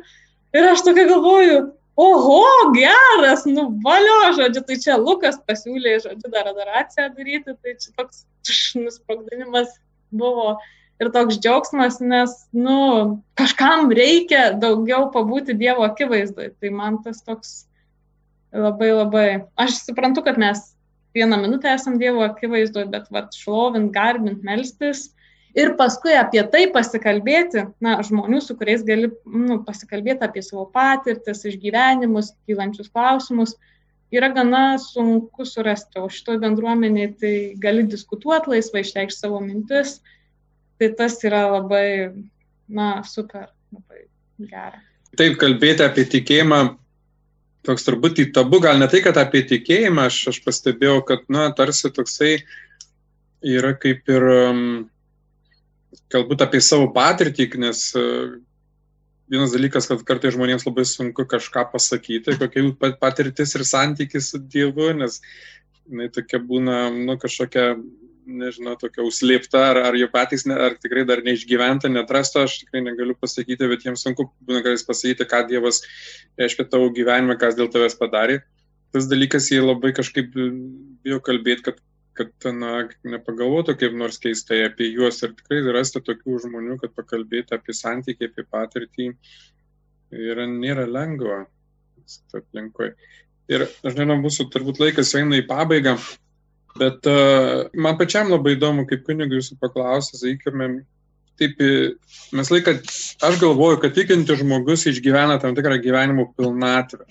Ir aš tokia galvoju, oho, geras, nu valio, žodžiu, tai čia Lukas pasiūlė, žodžiu, dar adoraciją daryti, tai čia toks nusprogdinimas buvo. ir toks džiaugsmas, nes, nu, kažkam reikia daugiau pabūti Dievo akivaizdoje. Tai man tas toks labai labai. Aš suprantu, kad mes vieną minutę esam Dievo akivaizdoje, bet vat, šlovint, garbint, melstis ir paskui apie tai pasikalbėti, na, žmonių, su kuriais gali nu, pasikalbėti apie savo patirtis, išgyvenimus, kylančius klausimus, yra gana sunku surasti, o šitoje bendruomenėje tai gali diskutuoti laisvai, išreikšti savo mintis, tai tas yra labai, na, super, labai gera. Taip, kalbėti apie tikėjimą, toks turbūt į tabu, gal ne tai, kad apie tikėjimą, aš, aš pastebėjau, kad, na, tarsi toksai yra kaip ir um, galbūt apie savo patirtį, nes e, vienas dalykas, kad kartai žmonėms labai sunku kažką pasakyti, kokia jų patirtis ir santykis su Dievu, nes jinai tokia būna, nu, kažkokia, nežinau, tokia užslėpta, ar, ar jie patys, ne, ar tikrai dar neišgyventa, netrasta, aš tikrai negaliu pasakyti, bet jiems sunku būna kartais pasakyti, ką Dievas reiškia tavo gyvenime, kas dėl tavęs padarė. Tas dalykas jie labai kažkaip bijo kalbėti, kad kad na, nepagalvotų kaip nors keistai apie juos ir tikrai rasti tokių žmonių, kad pakalbėti apie santykį, apie patirtį yra, nėra lengva aplinkoje. Ir aš nežinau, mūsų turbūt laikas eina į pabaigą, bet uh, man pačiam labai įdomu, kaip kunigui jūsų paklausė, sakykime, taip, mes laiką, aš galvoju, kad tikinti žmogus išgyvena tam tikrą gyvenimo pilnatvę.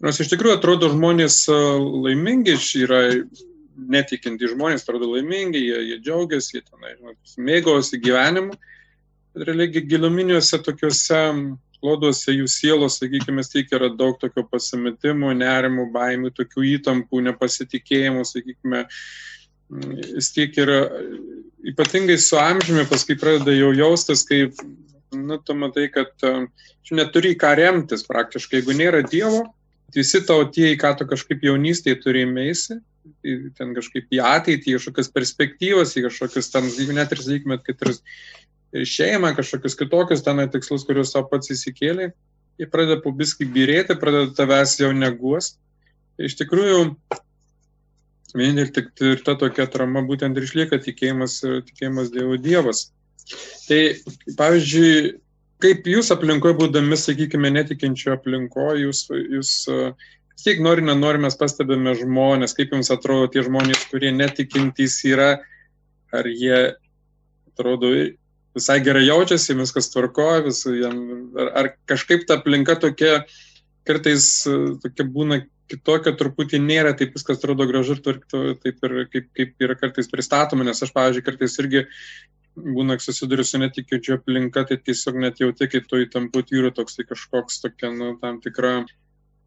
Nors iš tikrųjų atrodo žmonės laimingi, yra netikintys žmonės atrodo laimingi, jie, jie džiaugiasi, jie tenai, žinot, mėgaujasi gyvenimu, bet realiai giluminiuose tokiuose kloduose jų sielos, sakykime, tiek yra daug tokio pasimetimo, nerimų, baimių, tokių įtampų, nepasitikėjimų, sakykime, jis tiek yra ypatingai su amžiumi, paskui pradeda jau jaustis, kaip, nu, tu matai, kad tu neturi ką remtis praktiškai, jeigu nėra Dievo, visi tau tie, į ką tu kažkaip jaunystėje turėjai ten kažkaip į ateitį, į kažkokias perspektyvas, į kažkokius ten, net ir, sakykime, kad ir šeimą, kažkokius kitokius ten tikslus, kuriuos savo pats įsikėlė, jie pradeda pubiski birėti, pradeda tavęs jau neguos. Iš tikrųjų, vien ir tik ir ta tokia trama būtent ir išlieka tikėjimas, tikėjimas Dievo Dievas. Tai, pavyzdžiui, kaip jūs aplinkoje būdami, sakykime, netikinčio aplinkoje, jūs, jūs vis tiek nori, nenori, mes pastebime žmonės, kaip jums atrodo tie žmonės, kurie netikintys yra, ar jie atrodo visai gerai jaučiasi, viskas tvarko, vis, ar, ar kažkaip ta aplinka tokia, kartais tokia būna kitokia, truputį nėra, taip viskas atrodo gražu ir tvarkto, taip ir kaip, kaip yra kartais pristatoma, nes aš, pavyzdžiui, kartais irgi būna susiduriu su netikinčiu aplinka, tai tiesiog net jauti, kai to įtampu tyru toks tai kažkoks tokia, nu, tam tikra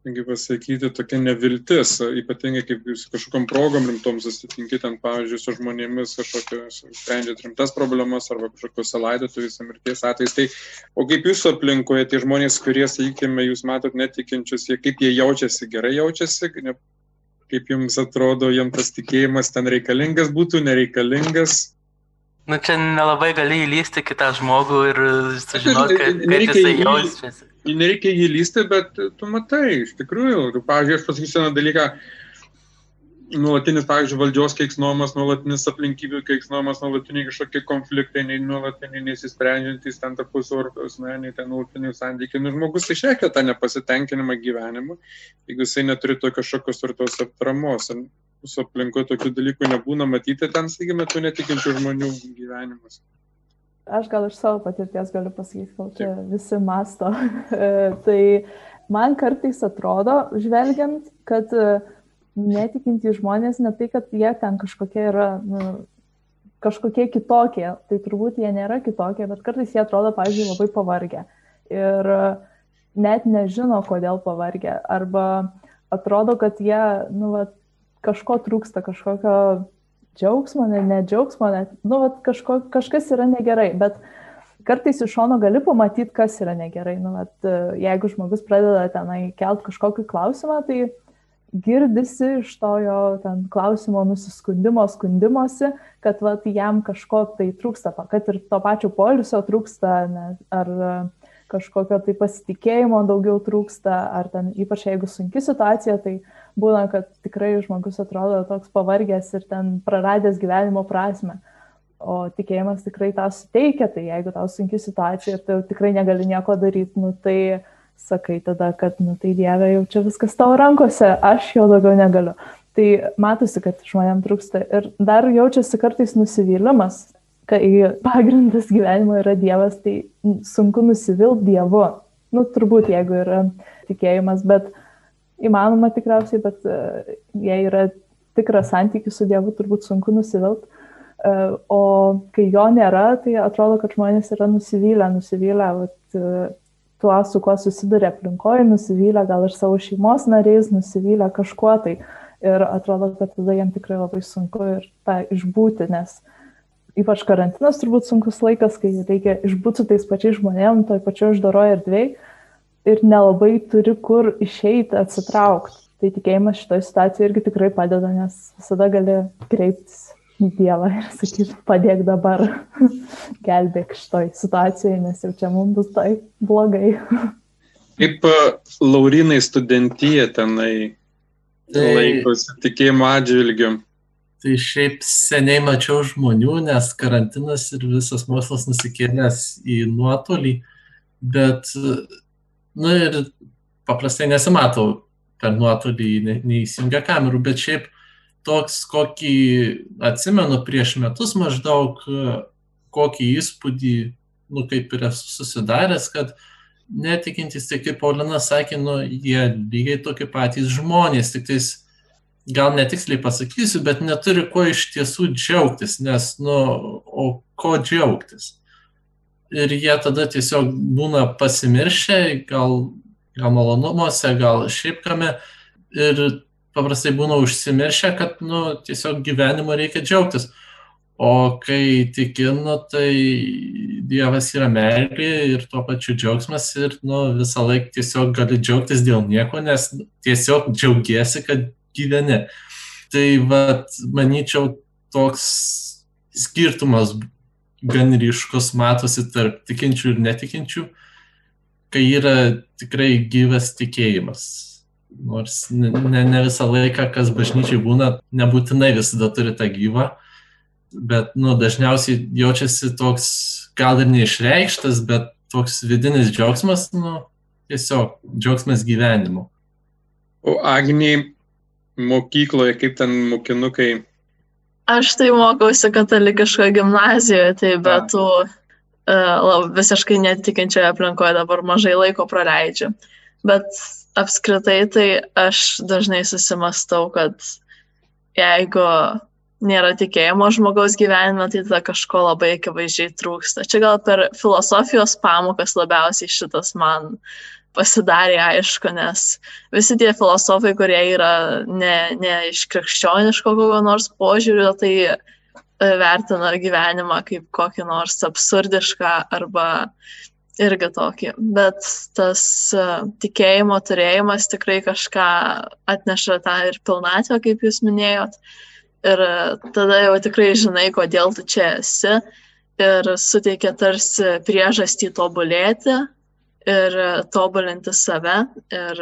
kaip pasakyti, tokia neviltis, ypatingai kaip jūs kažkokiam progom rimtom susitinki ten, pavyzdžiui, su žmonėmis kažkokios, sprendžiat rimtas problemas arba kažkokios laidotuvės mirties atvejais. Tai, o kaip jūsų aplinkoje tie žmonės, kurie, sakykime, jūs matot netikinčius, jie kaip jie jaučiasi, gerai jaučiasi, ne, kaip jums atrodo, jiems tas tikėjimas ten reikalingas būtų, nereikalingas. Nu, čia nelabai gali įlysti kitą žmogų ir sužinoti, kaip, kaip jisai jaučiasi nereikia jį lysti, bet tu matai, iš tikrųjų, pavyzdžiui, aš pasakysiu vieną dalyką, nuolatinis, pavyzdžiui, valdžios keiksnomas, nuolatinis aplinkybių keiksnomas, nuolatiniai kažkokie konfliktai, nuolatiniai nesisprendžiantys ten tarpusio asmeniai, ten nuolatiniai santykiai. Nu, žmogus išreikia tą nepasitenkinimą gyvenimu, jeigu jisai neturi to kažkokios tvirtos atramos. Mūsų aplinkoje tokių dalykų nebūna matyti ten, sakykime, tų netikinčių žmonių gyvenimus. Aš gal iš savo patirties galiu pasakyti, kol čia visi masto. Tai man kartais atrodo, žvelgiant, kad e, netikintys žmonės, ne tai, kad jie ten kažkokie yra, nu, kažkokie kitokie, tai turbūt jie nėra kitokie, bet kartais jie atrodo, pavyzdžiui, labai pavargę. Ir e, net nežino, kodėl pavargę. Arba atrodo, kad jie, nu, va, kažko trūksta, kažkokio džiaugsmo, ne, ne džiaugsmo, net, nu, vat, kažko, kažkas yra negerai, bet kartais iš šono gali pamatyti, kas yra negerai. Nu, vat, jeigu žmogus pradeda tenai kelt kažkokį klausimą, tai girdisi iš to jo ten klausimo nusiskundimo, skundimosi, kad vat, jam kažko tai trūksta, kad ir to pačio polisio trūksta, ne, ar kažkokio tai pasitikėjimo daugiau trūksta, ar ten ypač jeigu sunki situacija, tai būna, kad tikrai žmogus atrodo toks pavargęs ir ten praradęs gyvenimo prasme. o tikėjimas tikrai tą suteikia, tai jeigu tau sunki situacija ir tu tikrai negali nieko daryti, nu, tai sakai tada, kad, nu, tai Dieve, jau čia viskas tavo rankose, aš jau daugiau negaliu. Tai matosi, kad žmonėm trūksta ir dar jaučiasi kartais nusivylimas, kai pagrindas gyvenimo yra Dievas, tai sunku nusivilti Dievu. Nu, turbūt, jeigu yra tikėjimas, bet įmanoma tikriausiai, bet uh, jei yra tikras santykis su Dievu, turbūt sunku nusivilti. Uh, o kai jo nėra, tai atrodo, kad žmonės yra nusivylę, nusivylę vat, uh, tuo, su kuo susiduria aplinkoje, nusivylę gal ir savo šeimos nariais, nusivylę kažkuo tai. Ir atrodo, kad tada jiems tikrai labai sunku ir tą išbūti, nes ypač karantinas turbūt sunkus laikas, kai reikia išbūti su tais pačiais žmonėm, toj pačioj uždaroje erdvėje ir nelabai turi kur išeiti, atsitraukti. Tai tikėjimas šitoje situacijoje irgi tikrai padeda, nes visada gali kreiptis į Dievą ir sakyti, padėk dabar, gelbėk šitoje situacijoje, nes jau čia mums bus tai blogai. Kaip e, Laurinai studentyje tenai tai, laikosi tikėjimo atžvilgiu? Tai šiaip seniai mačiau žmonių, nes karantinas ir visas mokslas nusikėlęs į nuotolį, bet nu ir paprastai nesimato per nuotolį, ne, neįsijungia kamerų, bet šiaip toks, kokį atsimenu prieš metus maždaug, kokį įspūdį, nu kaip ir esu susidaręs, kad netikintys, tai kaip Paulina sakė, nu jie lygiai tokie patys žmonės, tik tais gal netiksliai pasakysiu, bet neturi kuo iš tiesų džiaugtis, nes, nu, o ko džiaugtis? Ir jie tada tiesiog būna pasimiršę, gal, gal malonumuose, gal šiaip kame ir paprastai būna užsimiršę, kad nu, tiesiog gyvenimu reikia džiaugtis. O kai tikinu, tai Dievas yra meilė ir tuo pačiu džiaugsmas ir nu, visą laiką tiesiog gali džiaugtis dėl nieko, nes tiesiog džiaugiesi, kad gyveni. Tai vad, manyčiau, toks skirtumas gan ryškus matosi tarp tikinčių ir netikinčių, kai yra tikrai gyvas tikėjimas. Nors ne, ne, ne visą laiką, kas bažnyčiai būna, nebūtinai visada turi tą gyvą, bet nu, dažniausiai jaučiasi toks gal ir neišreikštas, bet toks vidinis džiaugsmas, nu, tiesiog džiaugsmas gyvenimu. O Agniai mokykloje, kaip ten mokinukai Aš tai mokausi katalikiškoje gimnazijoje, tai be tų uh, visiškai netikinčioje aplinkoje dabar mažai laiko praleidžiu. Bet apskritai tai aš dažnai susimastau, kad jeigu nėra tikėjimo žmogaus gyvenime, tai tada kažko labai akivaizdžiai trūksta. Čia gal per filosofijos pamokas labiausiai šitas man pasidarė aišku, nes visi tie filosofai, kurie yra ne, ne iš krikščioniško kokio nors požiūrio, tai e, vertina gyvenimą kaip kokį nors absurdišką arba irgi tokį. Bet tas e, tikėjimo turėjimas tikrai kažką atneša tą ir pilnatvę, kaip jūs minėjot. Ir e, tada jau tikrai žinai, kodėl tu čia esi. Ir suteikia tarsi priežastį tobulėti, ir tobulinti save ir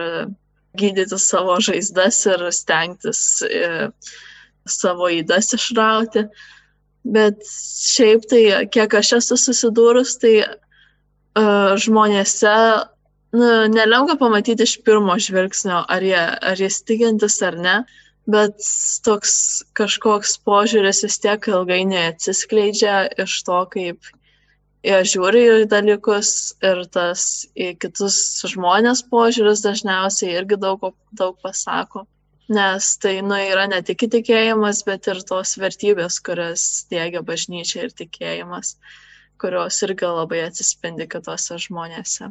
gydyti savo žaizdas ir stengtis e, savo įdas išrauti. Bet šiaip tai, kiek aš esu susidūrus, tai uh, žmonėse nu, nelengva pamatyti iš pirmo žvilgsnio, ar jie, ar jie tikintis ar ne, bet toks kažkoks požiūris vis tiek ilgainiui atsiskleidžia iš to, kaip jie žiūri į dalykus ir tas į kitus žmonės požiūris dažniausiai irgi daug, daug pasako. Nes tai nu, yra ne tik įtikėjimas, bet ir tos vertybės, kurias dėgia bažnyčia ir tikėjimas, kurios irgi labai atsispindi kitose žmonėse.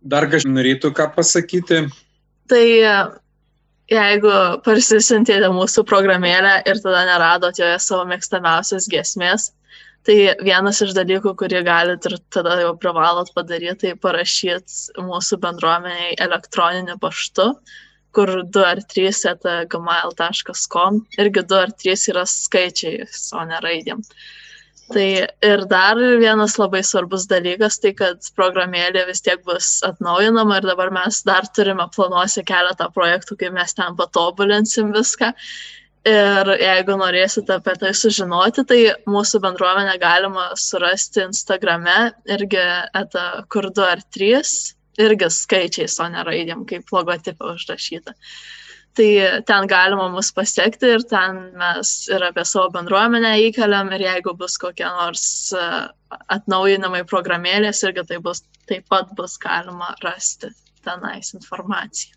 Dar kažkaip norėtų ką pasakyti? Tai jeigu parsisintėte mūsų programėlę ir tada neradot joje savo mėgstamiausios gesmės, Tai vienas iš dalykų, kurį galite ir tada jau privalot padaryti, tai parašyti mūsų bendruomeniai elektroninį paštu, kur 2 ar 3 etagmail.com irgi 2 ar 3 yra skaičiai, o ne raidėm. Tai ir dar vienas labai svarbus dalykas, tai kad programėlė vis tiek bus atnaujinama ir dabar mes dar turime planuose keletą projektų, kaip mes ten patobulinsim viską. Ir jeigu norėsite apie tai sužinoti, tai mūsų bendruomenę galima surasti Instagrame irgi eta kur 2 ar 3, irgi skaičiais, o ne raidėm, kaip logotipą užrašyta. Tai ten galima mus pasiekti ir ten mes ir apie savo bendruomenę įkeliam ir jeigu bus kokie nors e, atnaujinimai programėlės, irgi tai bus, taip pat bus galima rasti tenais informaciją.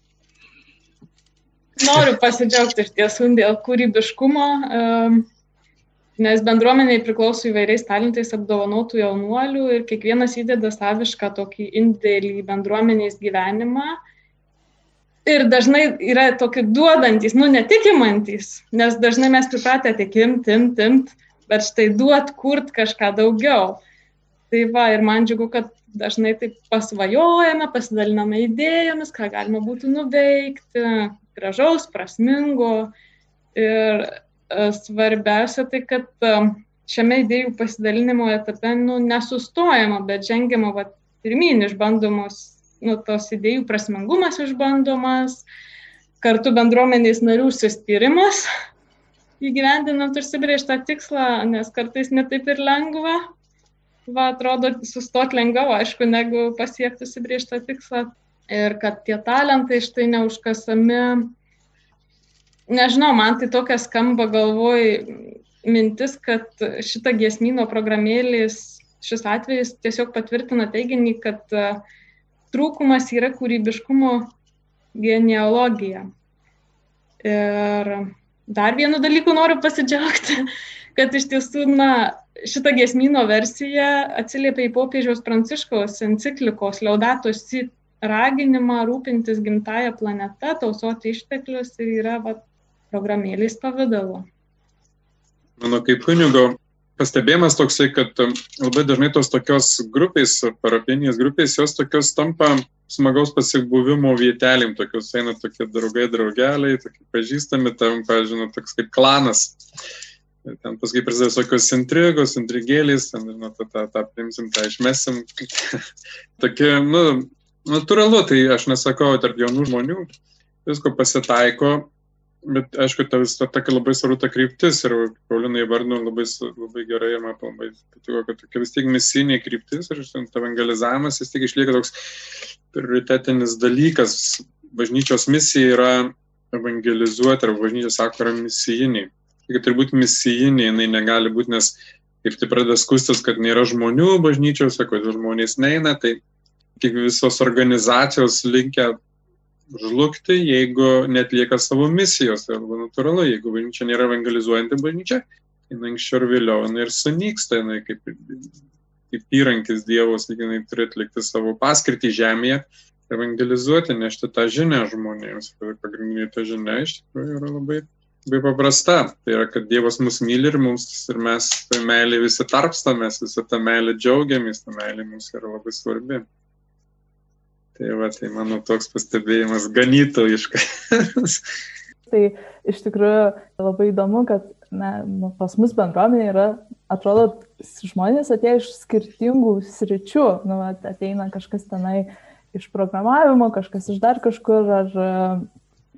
Noriu pasidžiaugti iš tiesų dėl kūrybiškumo, nes bendruomeniai priklauso įvairiais talentais apdovanotų jaunuolių ir kiekvienas įdeda savišką tokį indėlį į bendruomenės gyvenimą. Ir dažnai yra tokie duodantis, nu netikimantis, nes dažnai mes pripratę tik imt, imt, imt, bet štai duot, kurt kažką daugiau. Tai va, ir man džiugu, kad dažnai taip pasvajojame, pasidaliname idėjomis, ką galima būtų nuveikti, gražaus, prasmingo. Ir e, svarbiausia tai, kad e, šiame idėjų pasidalinimo etape nu, nesustojama, bet žengiama va, pirmin išbandomos, nu, tos idėjų prasmingumas išbandomas, kartu bendruomenės narių suspyrimas įgyvendinant užsibriežtą tikslą, nes kartais netaip ir lengva. Va, atrodo, sustot lengviau, aišku, negu pasiekti užsibriežtą tikslą ir kad tie talentai štai neužkasami. Nežinau, man tai tokia skamba galvoj mintis, kad šita giesmino programėlės, šis atvejis tiesiog patvirtina teiginį, kad e, trūkumas yra kūrybiškumo genealogija. Ir dar vienu dalyku noriu pasidžiaugti, kad iš tiesų, na, šita giesmino versija atsiliepia į popiežiaus pranciškaus enciklikos Laudatos Sit raginimą rūpintis gimtają planetą, tausoti išteklius ir yra va, programėlės pavydalu. Mano kaip kunigo pastebėjimas toksai, kad um, labai dažnai tos tokios grupės, parapinės grupės, jos tokios tampa smagaus pasibuvimo vietelėm, tokios eina tokie draugai, draugeliai, tokie pažįstami, tam, pažiūrėjau, toks kaip klanas. Ten paskui prasideda visokios intrigos, intrigėlės, ten, nu, tą, tą, tą primsim, tą išmesim. Tokie, nu, natūralu, tai aš nesakau, tarp jaunų žmonių visko pasitaiko, bet aišku, ta vis ta tokia labai svarbu ta kryptis ir Paulinai vardinu labai, labai gerai ir man labai patiko, kad tokia vis tiek misinė kryptis ir evangelizavimas vis tiek išlieka toks prioritetinis dalykas. Bažnyčios misija yra evangelizuoti, arba bažnyčia sako, yra misijiniai. Taigi turi būti misijiniai, jinai negali būti, nes kaip tai pradeda skustis, kad nėra žmonių bažnyčiose, kodėl žmonės neina, tai kaip visos organizacijos linkia žlugti, jeigu netlieka savo misijos. Tai labai natūralu, jeigu bažnyčia nėra evangelizuojanti bažnyčia, jinai anksčiau ir vėliau jinai ir sunyksta, jinai kaip, kaip įrankis Dievos, jinai turi atlikti savo paskirtį žemėje, evangelizuoti, nešti tą žinią žmonėms. Pagrindinė ta žinia iš tikrųjų yra labai, labai paprasta. Tai yra, kad Dievas mus myli ir, mums, ir mes tą meilę visi tarpstamės, visą tą meilę džiaugiamės, ta meilė mums yra labai svarbi. Tai va, tai mano toks pastebėjimas ganytojiškas. tai iš tikrųjų labai įdomu, kad na, nu, pas mus bendruomenė yra, atrodo, žmonės atėjo iš skirtingų sričių. Nu, ateina kažkas tenai iš programavimo, kažkas iš dar kažkur. Ar,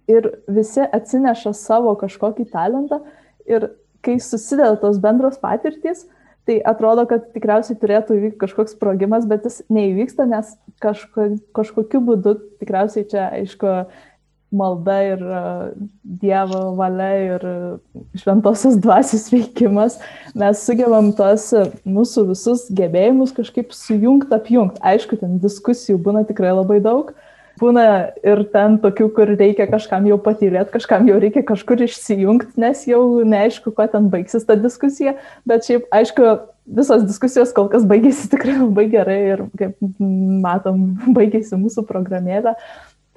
ir visi atsineša savo kažkokį talentą. Ir kai susideda tos bendros patirtys, Tai atrodo, kad tikriausiai turėtų įvykti kažkoks sprogimas, bet jis neįvyksta, nes kažko, kažkokiu būdu tikriausiai čia, aišku, malda ir uh, Dievo valia ir uh, šventosios dvasios veikimas, mes sugebam tos uh, mūsų visus gebėjimus kažkaip sujungti, apjungti. Aišku, ten diskusijų būna tikrai labai daug, uh, būna ir ten tokių, kur reikia kažkam jau patylėti, kažkam jau reikia kažkur išsijungti, nes jau neaišku, kuo ten baigsis ta diskusija, bet šiaip, aišku, visos diskusijos kol kas baigėsi tikrai labai gerai ir, kaip matom, baigėsi mūsų programėlė.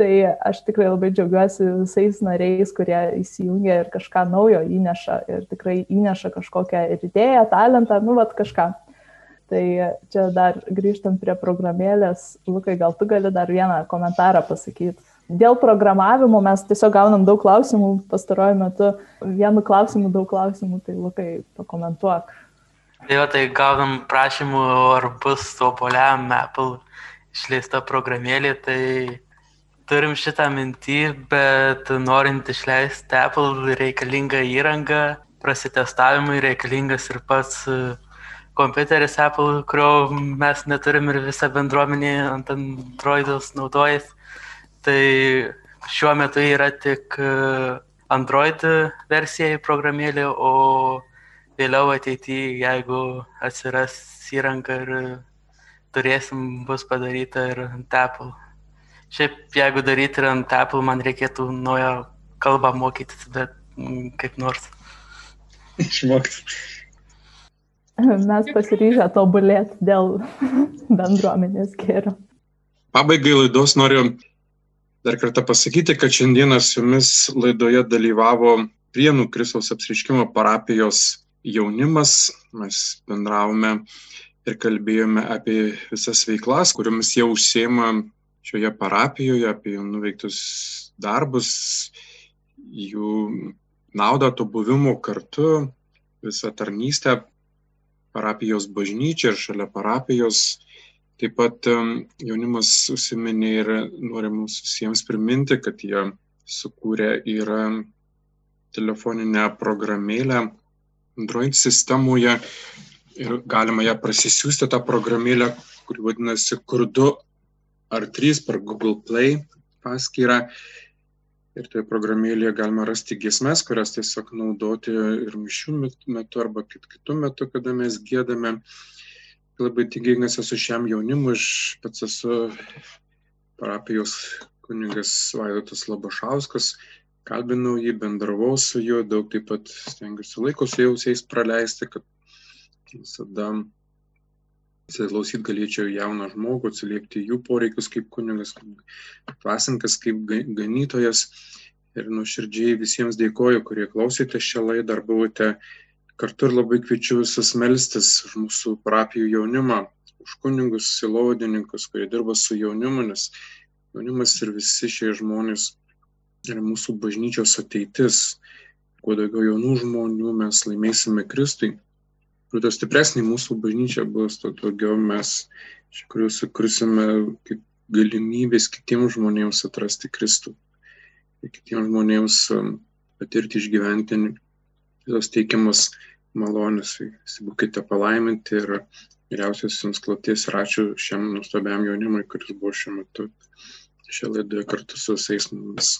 Tai aš tikrai labai džiaugiuosi visais nariais, kurie įsijungia ir kažką naujo įneša ir tikrai įneša kažkokią ir idėją, talentą, nu, vad kažką. Tai čia dar grįžtant prie programėlės, Lukai, gal tu gali dar vieną komentarą pasakyti. Dėl programavimo mes tiesiog gaunam daug klausimų pastaruoju metu. Vienu klausimu daug klausimų, tai Lukai, pakomentuok. Jo, tai gaunam prašymų, ar bus tobuliam Apple išleista programėlė, tai turim šitą mintį, bet norint išleisti Apple reikalingą įrangą, prasitestavimui reikalingas ir pats kompiuteris Apple, kurio mes neturim ir visa bendruomenė ant Androidus naudojas. Tai šiuo metu yra tik e, Android versijai programėlė, o vėliau ateityje, jeigu atsiras įranga ir turėsim, bus padaryta ir ant Apple. Šiaip, jeigu daryti ir ant Apple, man reikėtų naują kalbą mokytis, bet mm, kaip nors. Išmokti. Mes pasiryžę tobulėti dėl bendruomenės gėrio. Pabaigai laidos noriu dar kartą pasakyti, kad šiandieną su jumis laidoje dalyvavo Prienų Kristaus apsiriškimo parapijos jaunimas. Mes bendravome ir kalbėjome apie visas veiklas, kuriomis jie užsieima šioje parapijoje, apie jų nuveiktus darbus, jų naudą to buvimo kartu, visą tarnystę parapijos bažnyčia ir šalia parapijos. Taip pat jaunimas užsiminė ir nori mums visiems priminti, kad jie sukūrė ir telefoninę programėlę Android sistemoje ir galima ją prasisiųsti tą programėlę, kuri vadinasi Kurdu ar 3 per Google Play paskyrą. Ir toje programėlėje galima rasti giesmes, kurias tiesiog naudoti ir mišių metu arba kit kitų metų, kada mes gėdame. Labai tikingas esu šiam jaunimui, aš pats esu parapijos kuningas Vaidotas Labašauskas, kalbinau jį, bendravau su juo, daug taip pat stengiuosi laiko su jausiais praleisti, kad visada įsiklausyt galėčiau jauną žmogų, atsiliepti jų poreikius kaip kunigas, kaip dvasinkas, kaip ganytojas. Ir nuoširdžiai visiems dėkoju, kurie klausėte šią laidą ar buvote kartu ir labai kviečiu visus melstis už mūsų parapijų jaunimą, už kunigus, silovadininkus, kurie dirba su jaunimu, nes jaunimas ir visi šie žmonės yra mūsų bažnyčios ateitis. Kuo daugiau jaunų žmonių mes laimėsime Kristui, kuo stipresnė mūsų bažnyčia bus, tuo daugiau mes iš tikrųjų sukursime galimybės kitiems žmonėms atrasti Kristų. Ir kitiems žmonėms um, patirti išgyventi tos teikiamas malonės. Būkite palaiminti ir geriausios jums kloties ir ačiū šiam nuostabiam jaunimui, kuris buvo šiuo metu šią laidą kartu su visais mumis.